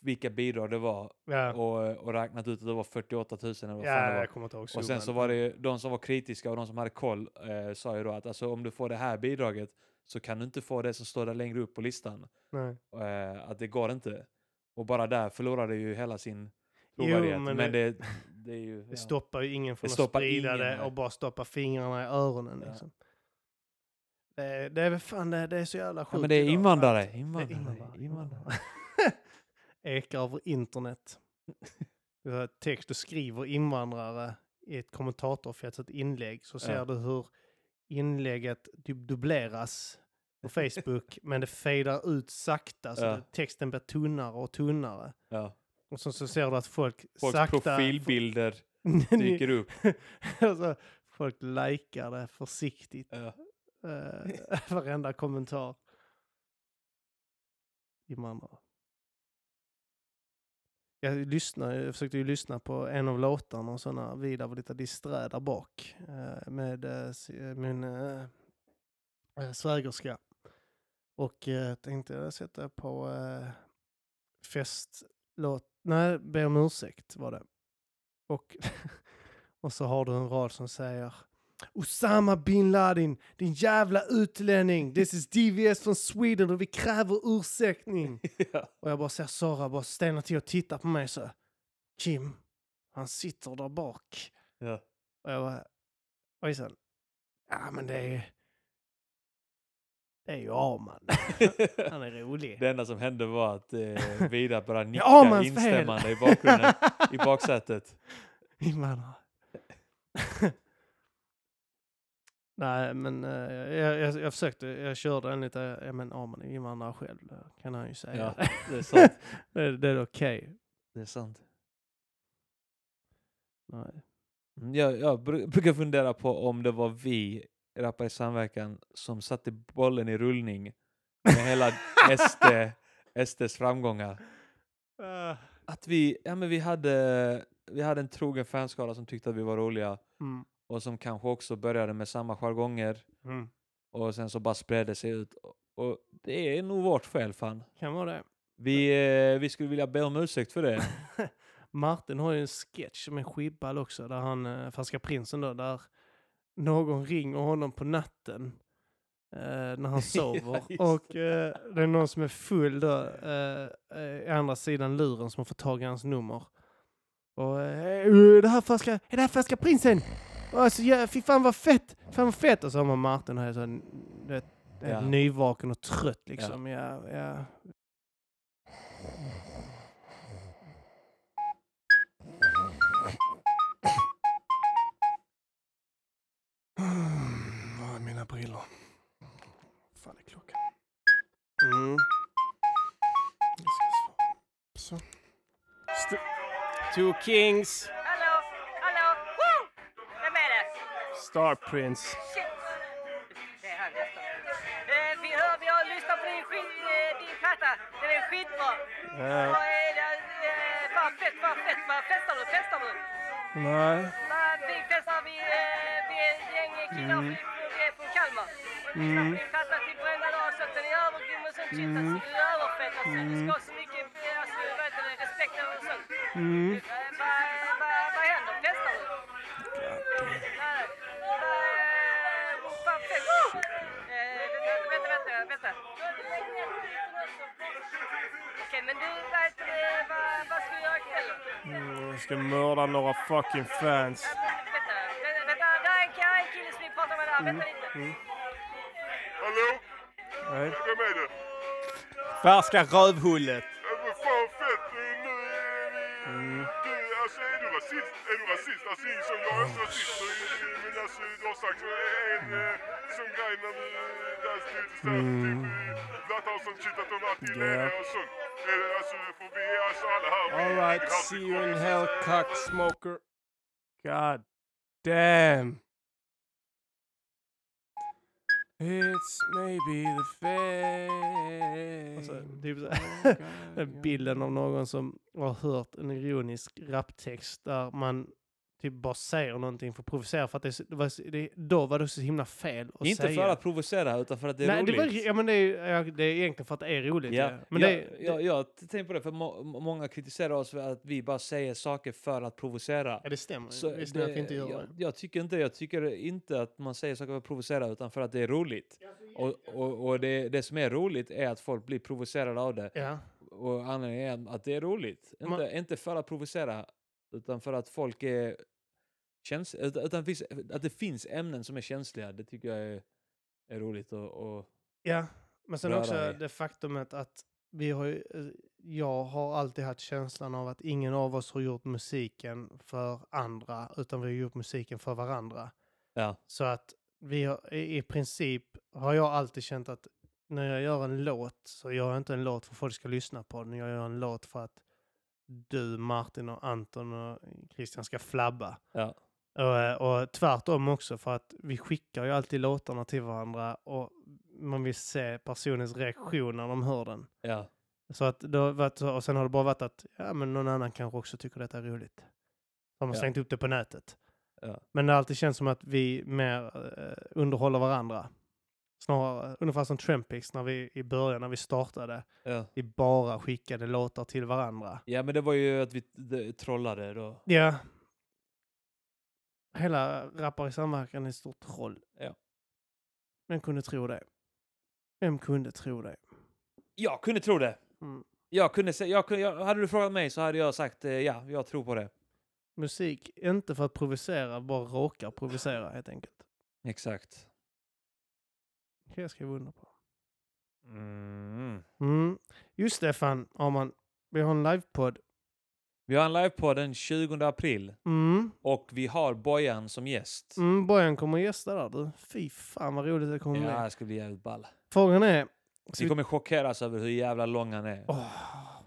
vilka bidrag det var Ja, och, och räknat ut att det var 48 000 eller vad fan det ja var. jag kommer inte ihåg Och sen så var det ju, de som var kritiska och de som hade koll eh, sa ju då att alltså, om du får det här bidraget så kan du inte få det som står där längre upp på listan. Eh, att det går inte. Och bara där förlorade ju hela sin Jo, trovärdighet. men men, det- det, det är ju... Det stoppar ju ingen från att sprida ingen, det och bara stoppa fingrarna i öronen. Ja. Liksom. Det, det är väl fan det, det är så jävla sjukt ja, men det är invandrare. det Invandrare. invandrare. (laughs) invandrare. Ekar över internet. (laughs) Text och skriver invandrare i ett kommentatorfält, ett inlägg, så ser Ja. du hur inlägget typ dubbleras på Facebook, (laughs) men det fejdar ut sakta så Ja. texten blir tunnare och tunnare. Ja. Och så, så ser du att folk Folks sakta... profilbilder (laughs) dyker upp. (laughs) alltså, folk likar det försiktigt. Ja. Uh, varenda kommentar. Invandrare. Jag, lyssnade, jag försökte ju lyssna på en av låtarna och så när Vidar var lite disträ där bak eh, med eh, eh min eh, min svägerska. Och eh, tänkte jag sätta på eh, festlåt, nej, be om ursäkt var det. Och, (laughs) och så har du en rad som säger Osama bin Laden, din jävla utlänning. This is DVS från Sweden och vi kräver ursäktning. (laughs) ja. Och jag bara ser Sara bara stanna till och titta på mig så. Kim, han sitter där bak. Ja. Och jag bara, oj sen. Ja men det är det är ju Arman. (laughs) Han är rolig. Det enda som hände var att eh, Vidar började (laughs) nicka Ja, instämmande i bakgrunden, i baksätet. Invandrare. Nej, men eh, jag, jag, jag försökte, jag körde en lite, ja men Arman är invandrare själv, det kan han ju säga. Ja, (laughs) det är sant. det, det är okej. Det är sant. Nej. Mm, Jag, jag bru- (laughs) brukar fundera på om det var vi, Rappare i samverkan, som satte bollen i rullning med hela SD, SDs (laughs) framgångar. Ah, Att vi, ja, men vi, hade, vi hade en trogen fanskara som tyckte att vi var roliga mm, och som kanske också började med samma jargonger mm. och sen så bara spred det sig ut. Och, det är nog vårt fel fan. Kan vara det. Vi, eh, vi skulle vilja be om ursäkt för det. (laughs) Martin har ju en sketch med Skibball också, där han, eh, Färska Prinsen då, där någon ringer honom på natten eh, när han (laughs) sover. just och eh, det är någon som är full då, eh, eh, andra sidan luren som har fått tag i hans nummer. Och "Eh, det här färska, är det här Färska Prinsen? Alltså, ja, fy fan vad fett! Fan vad fett! Och så har man Martin här så, vet, Ja. nyvaken och trött liksom. Ja. Ja, Var är mina brillor? fan är klockan? Mm. Jag ska svara. Så. St- Two Kings, Star Prince. Eh, vi, hör, vi har lyssnat på din, skit, eh, din platta. Den är skitbra. Ja. Det? Eh, fett, vad fett. Festar du? Festar du? Nej. Vi festar vi, vi är ett gäng killar Mm. från, Kalmar. Och vi på din platta till varenda dag så att den är övergrym och sånt shit. Alltså, du är överfett. Alltså, du ska ha så mycket alltså, det, respekt och sånt. Mm. Eh, Vad vad- vad händer? Festar du? Nej. Vad fan fett. Eh, Vänta, vänta, vänta. vänta. Okej, men du, det, vad, vad ska du göra ikväll? Mm, jag ska mörda några fucking fans. Ja, Vänta, vänta, vänta, där är en kille, en kille som vill prata med dig. Vänta lite. Mm. Hallå? Nej. Vem är det? Färska rövhullet. Ja, men fan fett! Nu är vi... Mm. Du, alltså är du rasist? Är du rasist? Alltså så, jag är inte rasist. Men alltså du har sagt en eh, sån grej när du... Där här, typ i Blatta och shit att de alltid är Ja. och sånt. Här. All right, see you in hell, cock smoker. God damn. It's maybe the fame. Alltså, typ så- Oh, God, (laughs) God. bilden av någon som har hört en ironisk raptext där man typ bara säger någonting för att provocera för att det, det var, det, då var det så himla fel att Inte säga. för att provocera utan för att det är Nej, det, roligt. var, ja, men det, är, ja, det är egentligen för att det är roligt. Ja, Ja. Men ja, det, ja, det, jag tänkte på det, för må, många kritiserar oss för att vi bara säger saker för att provocera. ja, det stämmer. Så det vi inte gör jag, det. jag tycker inte Jag tycker inte att man säger saker för att provocera utan för att det är roligt. Och, och, och det, det som är roligt är att folk blir provocerade av det. Ja. Och anledningen är att det är roligt. Inte, Man- inte för att provocera utan för att folk är känsliga. Utan, att det finns ämnen som är känsliga. Det tycker jag är, är roligt. Och, ja, men sen också i. det faktumet att vi har ju, eh, jag har alltid haft känslan av att ingen av oss har gjort musiken för andra, utan vi har gjort musiken för varandra. ja, Så att vi har, i i princip har jag alltid känt att när jag gör en låt så gör jag inte en låt för att folk ska lyssna på den. Jag gör en låt för att du, Martin och Anton och Christian ska flabba. ja, Och, eh, och tvärtom också för att vi skickar ju alltid låtarna till varandra och man vill se personens reaktion när de hör den. ja. Så att det har varit, så- och sen har det bara varit att ja, men någon annan kanske också tycker detta är roligt. Så har Ja. slängt upp det på nätet. Ja. Men det har alltid känts som att vi mer eh, underhåller varandra. Snarare ungefär som Trampix när vi i början när vi startade. ja. Vi bara skickade låtar till varandra. Ja men det var ju att vi det, trollade då. Ja. Hela Rappar i samverkan är ett stort troll. Ja. Vem kunde tro det? Vem kunde tro det? Jag kunde tro det. Mm. Jag kunde jag, kunde- jag, hade du frågat mig så hade jag sagt eh, ja, jag tror på det. Musik, inte för att provocera, bara råkar provocera helt enkelt. Exakt. Kan jag skriva under på. Mm. Mm. Just det, fan, Arman. Vi har en livepodd. Vi har en livepodd den 20 april Mm. och vi har Bojan som gäst. Mm, Bojan kommer att gästa där du. Fy fan vad roligt det kommer Ja, bli. det ska bli jävligt ball. Frågan är... Vi kommer chockeras över hur jävla lång han är. Åh,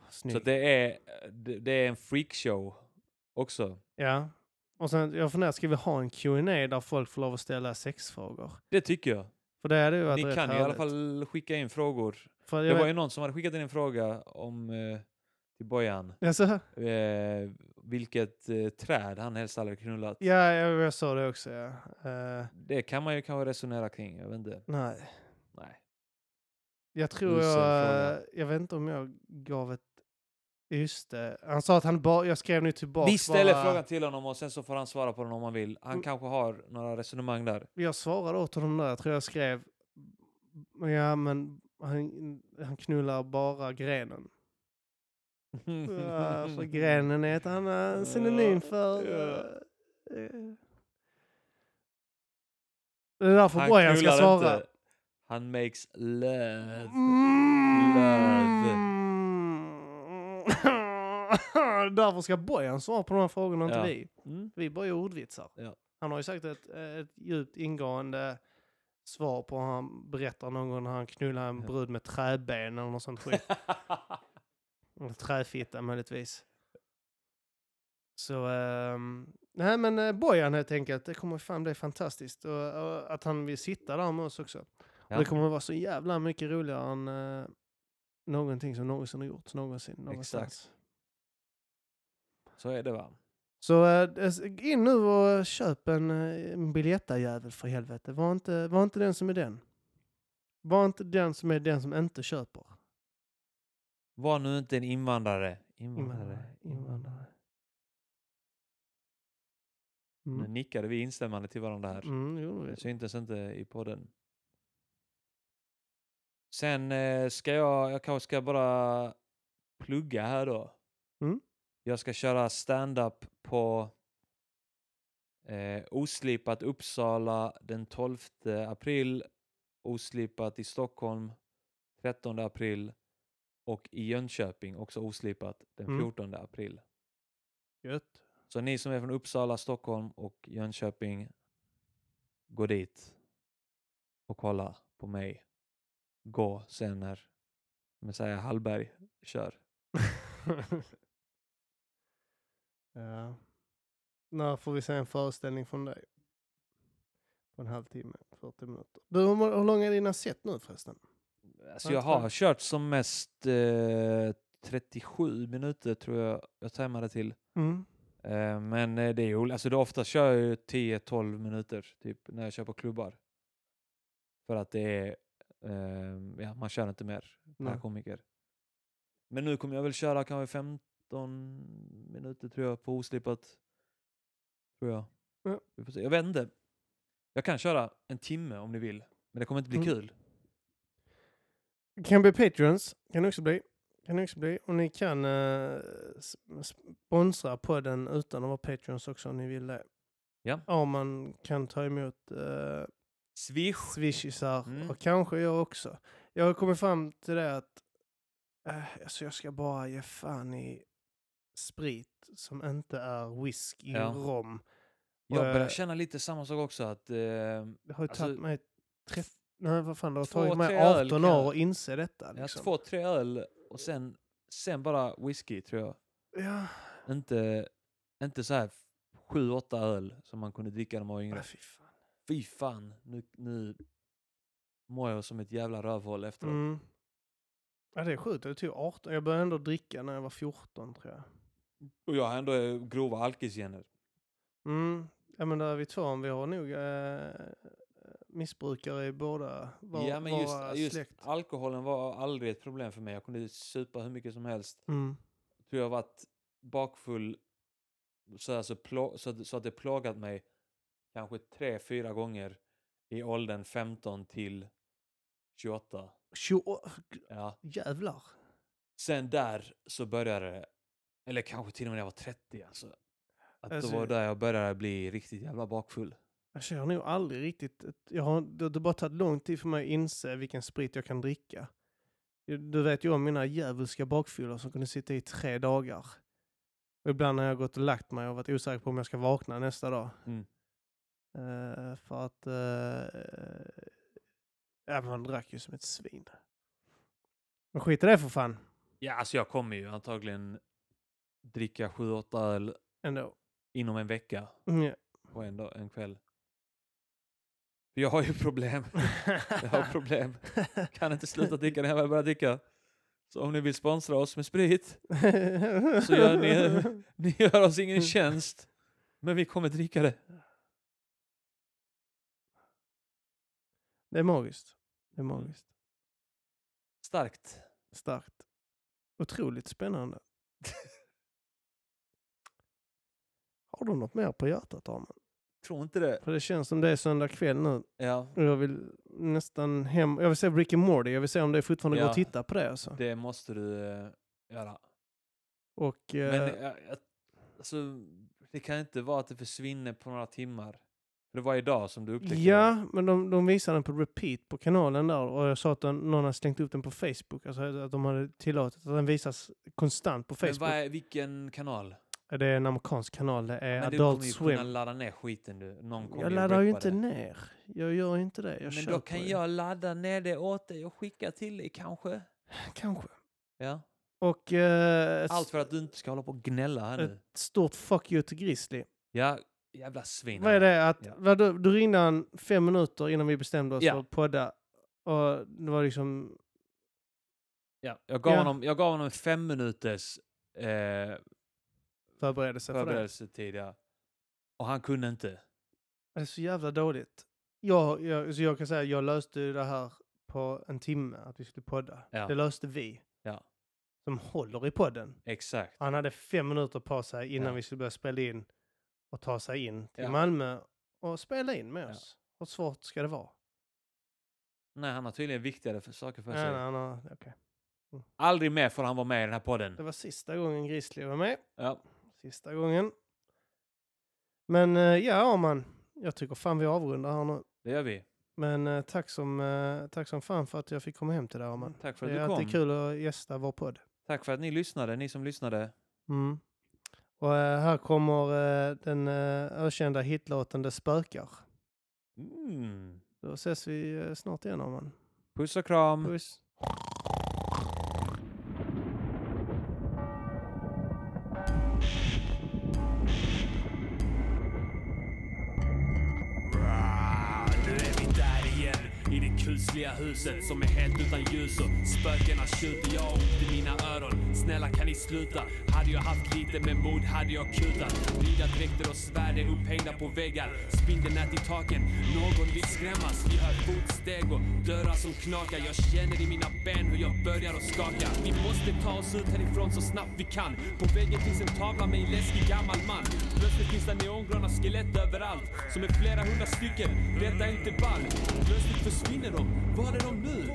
Så det är, det, det är en freakshow också. Ja. Och sen, jag funderar, ska vi ha en Q&A där folk får lov att ställa sexfrågor? Det tycker jag. För det hade ju varit Ni rätt kan ju i alla härligt. fall skicka in frågor. För Det jag var vet- ju någon som hade skickat in en fråga om eh, till Bojan. Alltså, Eh, vilket eh, träd han helst hade knullat. ja, jag, jag sa det också. Ja. Eh, Det kan man ju kanske resonera kring. Jag vet inte. nej, Nej. jag tror Usel jag... fråga. Jag vet inte om jag gav ett... Just det. Han sa att han bara... Jag skrev nu tillbaka Vi ställer bara, frågan till honom och sen så får han svara på den om han vill. Han Mm. kanske har några resonemang där. Jag svarade åt honom där. Jag tror jag skrev... Ja, men han, han knullar bara grenen. Ja, för grenen är ett annat (laughs) synonym för... Ja. eh, eh. Det är därför Bojan ska svara. inte. Han makes love. Mm. Därför ska Bojan svara på de här frågorna, inte Ja. vi. Mm. Vi bara gör ordvitsar. Ja. Han har ju sagt ett, ett djupt ingående svar på hur han berättar någon gång när han knullar en brud med träben eller något sånt skit. (laughs) Eller träfitta möjligtvis. Så, ehm, nej men uh, Bojan helt enkelt, det kommer fan bli fantastiskt. Och, och att han vill sitta där med oss också. Ja. Och det kommer vara så jävla mycket roligare än uh, någonting som någonsin har gjorts någonsin. Någonstans. Så är det va? Så eh, in nu och köp en, eh, en biljettajävel för helvete. Var inte, var inte den som är den. Var inte den som är den som inte köper. Var nu inte en invandrare. Invandrare. Invandrare. Invandrare. Nu Mm. nickade vi instämmande till varandra här. Mm. Det syntes inte i podden. Sen eh, ska jag, jag kanske ska bara plugga här då. Mm. Jag ska köra stand-up på eh, Oslipat Uppsala den 12 april, Oslipat i Stockholm 13 april och i Jönköping också Oslipat den Mm. 14 april. Gött. Så ni som är från Uppsala, Stockholm och Jönköping, gå dit och kolla på mig. Gå sen när Messiah Hallberg kör. (laughs) ja. När får vi se en föreställning från dig? På en halvtimme, 40 minuter. Du, hur, hur lång är dina set nu förresten? Alltså Ja, jag har kört som mest eh, 37 minuter tror jag jag tajmade till. Mm. Eh, men eh, det är ju, alltså det ofta kör jag ju 10-12 minuter typ när jag kör på klubbar. För att det är, eh, ja man kör inte mer per komiker. Men nu kommer jag väl köra kanske 15 minuter tror jag på oslipat. Tror jag. Ja. Vi får se. Jag vet inte. Jag kan köra en timme om ni vill. Men det kommer inte bli Mm. kul. Kan bli Patreons, kan också bli. Kan också bli. Och ni kan uh, sponsra podden utan att vara Patreons också om ni vill det. Ja. Ja, man kan ta emot uh, Swish. swishisar Mm. och kanske jag också. Jag har kommit fram till det att uh, alltså jag ska bara ge fan i sprit som inte är whisky Ja. och rom. Jag börjar eh, känna lite samma sak också. att eh, Det har ju Alltså, tagit mig 30, nej vad fan det har två, tagit mig tre öl 18 kan år att inse detta. Liksom. två, tre öl och sen, sen bara whisky tror jag. Ja, Inte, inte så här sju, åtta öl som man kunde dricka när man var yngre. nej, fy fan. Fy fan, nu, nu mår jag som ett jävla rövhål efteråt. Mm. Ja, det är sjukt. Det tog 18. Jag började ändå dricka när jag var 14 tror jag. Och jag har ändå eh, grova alkisgener. Mm. Ja, men där är vi två. Vi har nog eh, missbrukare i båda var, ja, men just, just släkt. alkoholen var aldrig ett problem för mig. Jag kunde supa hur mycket som helst. Mm. Jag tror jag har varit bakfull så, alltså, så, så att det plågat mig kanske tre, fyra gånger i åldern 15 till 28. 20, Ja. jävlar. Sen där så började det, eller kanske till och med när jag var 30 alltså. Att Alltså- det var där jag började bli riktigt jävla bakfull. Alltså, jag har nog aldrig riktigt... Jag har, det har bara tagit lång tid för mig att inse vilken sprit jag kan dricka. Du vet ju om mina djävulska bakfyllor som kunde sitta i tre dagar. Och ibland har jag gått och lagt mig och varit osäker på om jag ska vakna nästa dag. Mm. Eh, för att... Uh, ja, man drack ju som ett svin. Men skit i det för fan. Ja, alltså jag kommer ju antagligen dricka 7-8 öl Ändå. inom en vecka Mm, ja. på en, dag, en kväll. Jag har ju problem. (laughs) Jag har problem. Kan inte sluta dricka när jag väl börjar dricka. Så om ni vill sponsra oss med sprit så gör ni, (laughs) ni gör oss ingen tjänst. Men vi kommer dricka det. Det är magiskt. Det är magiskt. Starkt. Starkt. Otroligt spännande. (laughs) Har du något mer på hjärtat, Arman? Tror inte det. För det känns som det är söndag kväll nu. Ja, Och jag vill nästan hem... Jag vill se Rick and Morty. Jag vill se om det fortfarande går Ja. att titta på det. Alltså. det måste du eh, göra. Och, eh, Men jag, alltså, det kan inte vara att det försvinner på några timmar. Det var idag som du upptäckte det. ja, men de, de visade den på repeat på kanalen där. Och jag sa att den, någon hade slängt upp den på Facebook. Alltså att de hade tillåtit att den visas konstant på Men Facebook. vad är, vilken kanal? Det är en amerikansk kanal. Det är Men du Adult kommer ju Swim. kunna ladda ner skiten du. Någon kommer Jag laddar ju inte det. ner. Jag gör inte det. Jag Men då kan det. jag ladda ner det åt dig och skicka till dig kanske? Kanske. Ja. Och eh, ett, Allt för att du inte ska hålla på och gnälla här nu. ett stort fuck you till Grizzly. Ja, jävla svin. Vad är det? Att, Ja. vad, du, du ringde han fem minuter innan vi bestämde oss Ja. för att podda. Och det var liksom... Ja, jag, gav Ja. Honom, jag gav honom fem minuters eh, Förberedelse för det. förberedelsetid. Ja. Och han kunde inte. Det är så jävla dåligt. Jag, jag, så jag kan säga jag löste det här på en timme, att vi skulle podda. Ja. Det löste vi. Ja. Som håller i podden. Exakt. Han hade fem minuter på sig innan Ja. vi skulle börja spela in och ta sig in till. Malmö och spela in med oss. Hur svårt ska det vara? Nej, han har tydligen viktigare för saker för Nej, sig. nej, nej, okej. Aldrig mer får han vara med i den här podden. Det var sista gången Grizzly var med. Ja. Sista gången. Men eh, ja, man. Jag tycker fan vi avrundar här nu. Det gör vi. Men eh, tack, som, eh, tack som fan för att jag fick komma hem till dig, Arman. Tack för att Det är du kom. alltid kul att gästa vår podd. Tack för att ni lyssnade, ni som lyssnade. Mm. Och här kommer den ökända hitlåten Det spökar. Mm. Då ses vi snart igen, Arman. Puss och kram. Puss. Äckliga huset som är helt utan ljus och spökena tjuter. Jag har ont i mina öron. Snälla kan ni sluta? Hade jag haft lite med mod hade jag kutat. Ridardräkter och svärd är upphängda på väggar. Spindelnät i taken. Någon vill skrämmas. Vi hör fotsteg och dörrar som knakar. Jag känner i mina ben hur jag börjar att skaka. Vi måste ta oss ut härifrån så snabbt vi kan. På väggen finns en tavla med en läskig gammal man. Plötsligt finns det neongröna skelett överallt. Som är flera hundra stycken. Detta är inte ball. Plötsligt försvinner de. Var är de nu?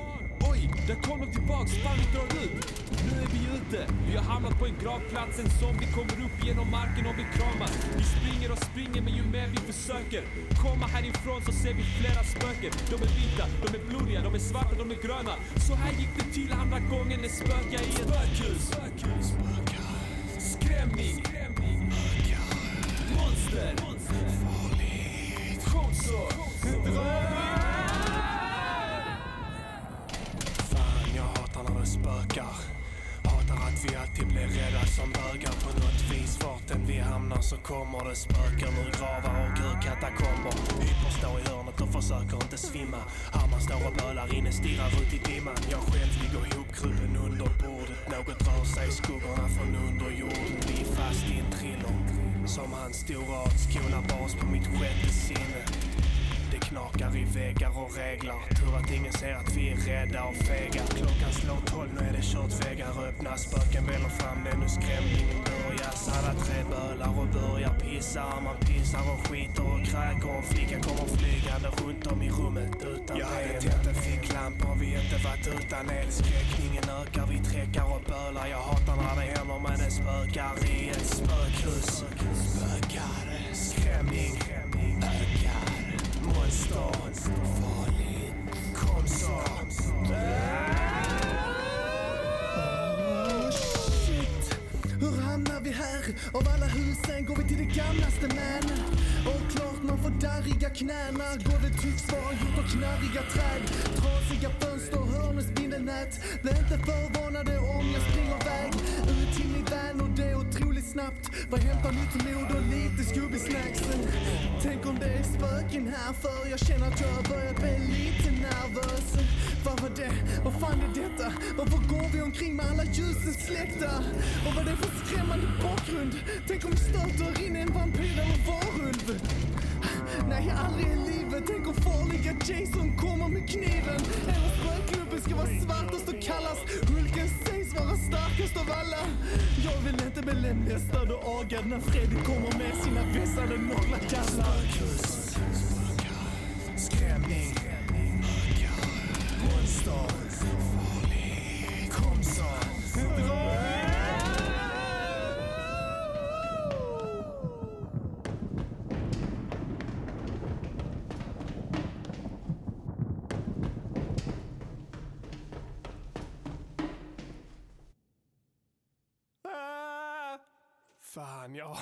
Oj, där kom de tillbaks. Bandet drar ut. Nu är vi ute. Vi har hamnat på en gravplats. En zombie kommer upp genom marken och vi kramas. Vi springer och springer men ju mer vi försöker komma härifrån så ser vi flera spöken. De är vita, de är blodiga, de är svarta, de är gröna. Så här gick det till andra gången när spöka i ett spökhus. Skrämning. Monster. Farligt. Kom så. Spökar. Hatar att vi alltid blir rädda som bögar på något vis. Vart än vi hamnar så kommer det spöken ur gravar och ur katakomber. Hyper står i hörnet och försöker inte svimma. Hammar står och bölar inne, stirrar ut i dimman. Jag själv ligger ihopkrupen under bordet. Något rör sig i skuggorna från under jorden. Vi är fast i en thriller. Som hans stora art skolar bas på mitt sjätte sinne. Det knakar i väggar och reglar. Tur att ingen ser att vi är rädda och fega. Klockan slår tolv, nu är det kört. Väggar öppnas, spöken väller fram. Det är nu skrämningen börjar. Alla tre bölar och börjar pissa. Man pissar och skiter och kräker. Och flickan kommer flygande runt om i rummet utan Jag hade tänt en ficklampa om vi inte varit utan el. Skräckningen ökar, vi träckar och bölar. Jag hatar när det händer men det spökar i ett spökhus. Spökar, skrämning. Monster, farligt. Kom så. Shit, hur hamnar vi här? Av alla husen går vi till det gamlaste man. Och klart man får darriga knäna. Golvet tycks vara gjort av knarriga träd. Trasiga fönster, hörn och spindelnät. Bli inte förvånade om jag springer iväg. Ut till mitt det otroligt snabbt. Vad hämtar nytt mod och lite skubbisnacks. Tänk om det är spöken här för jag känner att jag har börjat bli lite nervös. Vad var det? Vad fan är detta? Varför går vi omkring med alla ljusen släckta? Och vad är det för skrämmande bakgrund? Tänk om vi stöter in en vampyr eller varulv? Nej, aldrig i livet. Tänk om farliga Jason kommer med kniven. Eller spökgubben ska vara svartast och kallast. Hulken sägs vara starkast av alla. Jag vill inte bli lemlästad och agad när Fredrik kommer med sina vässade naglakallar. Spökhus, skrämning, monster, farlig, kom så. Fan, ja.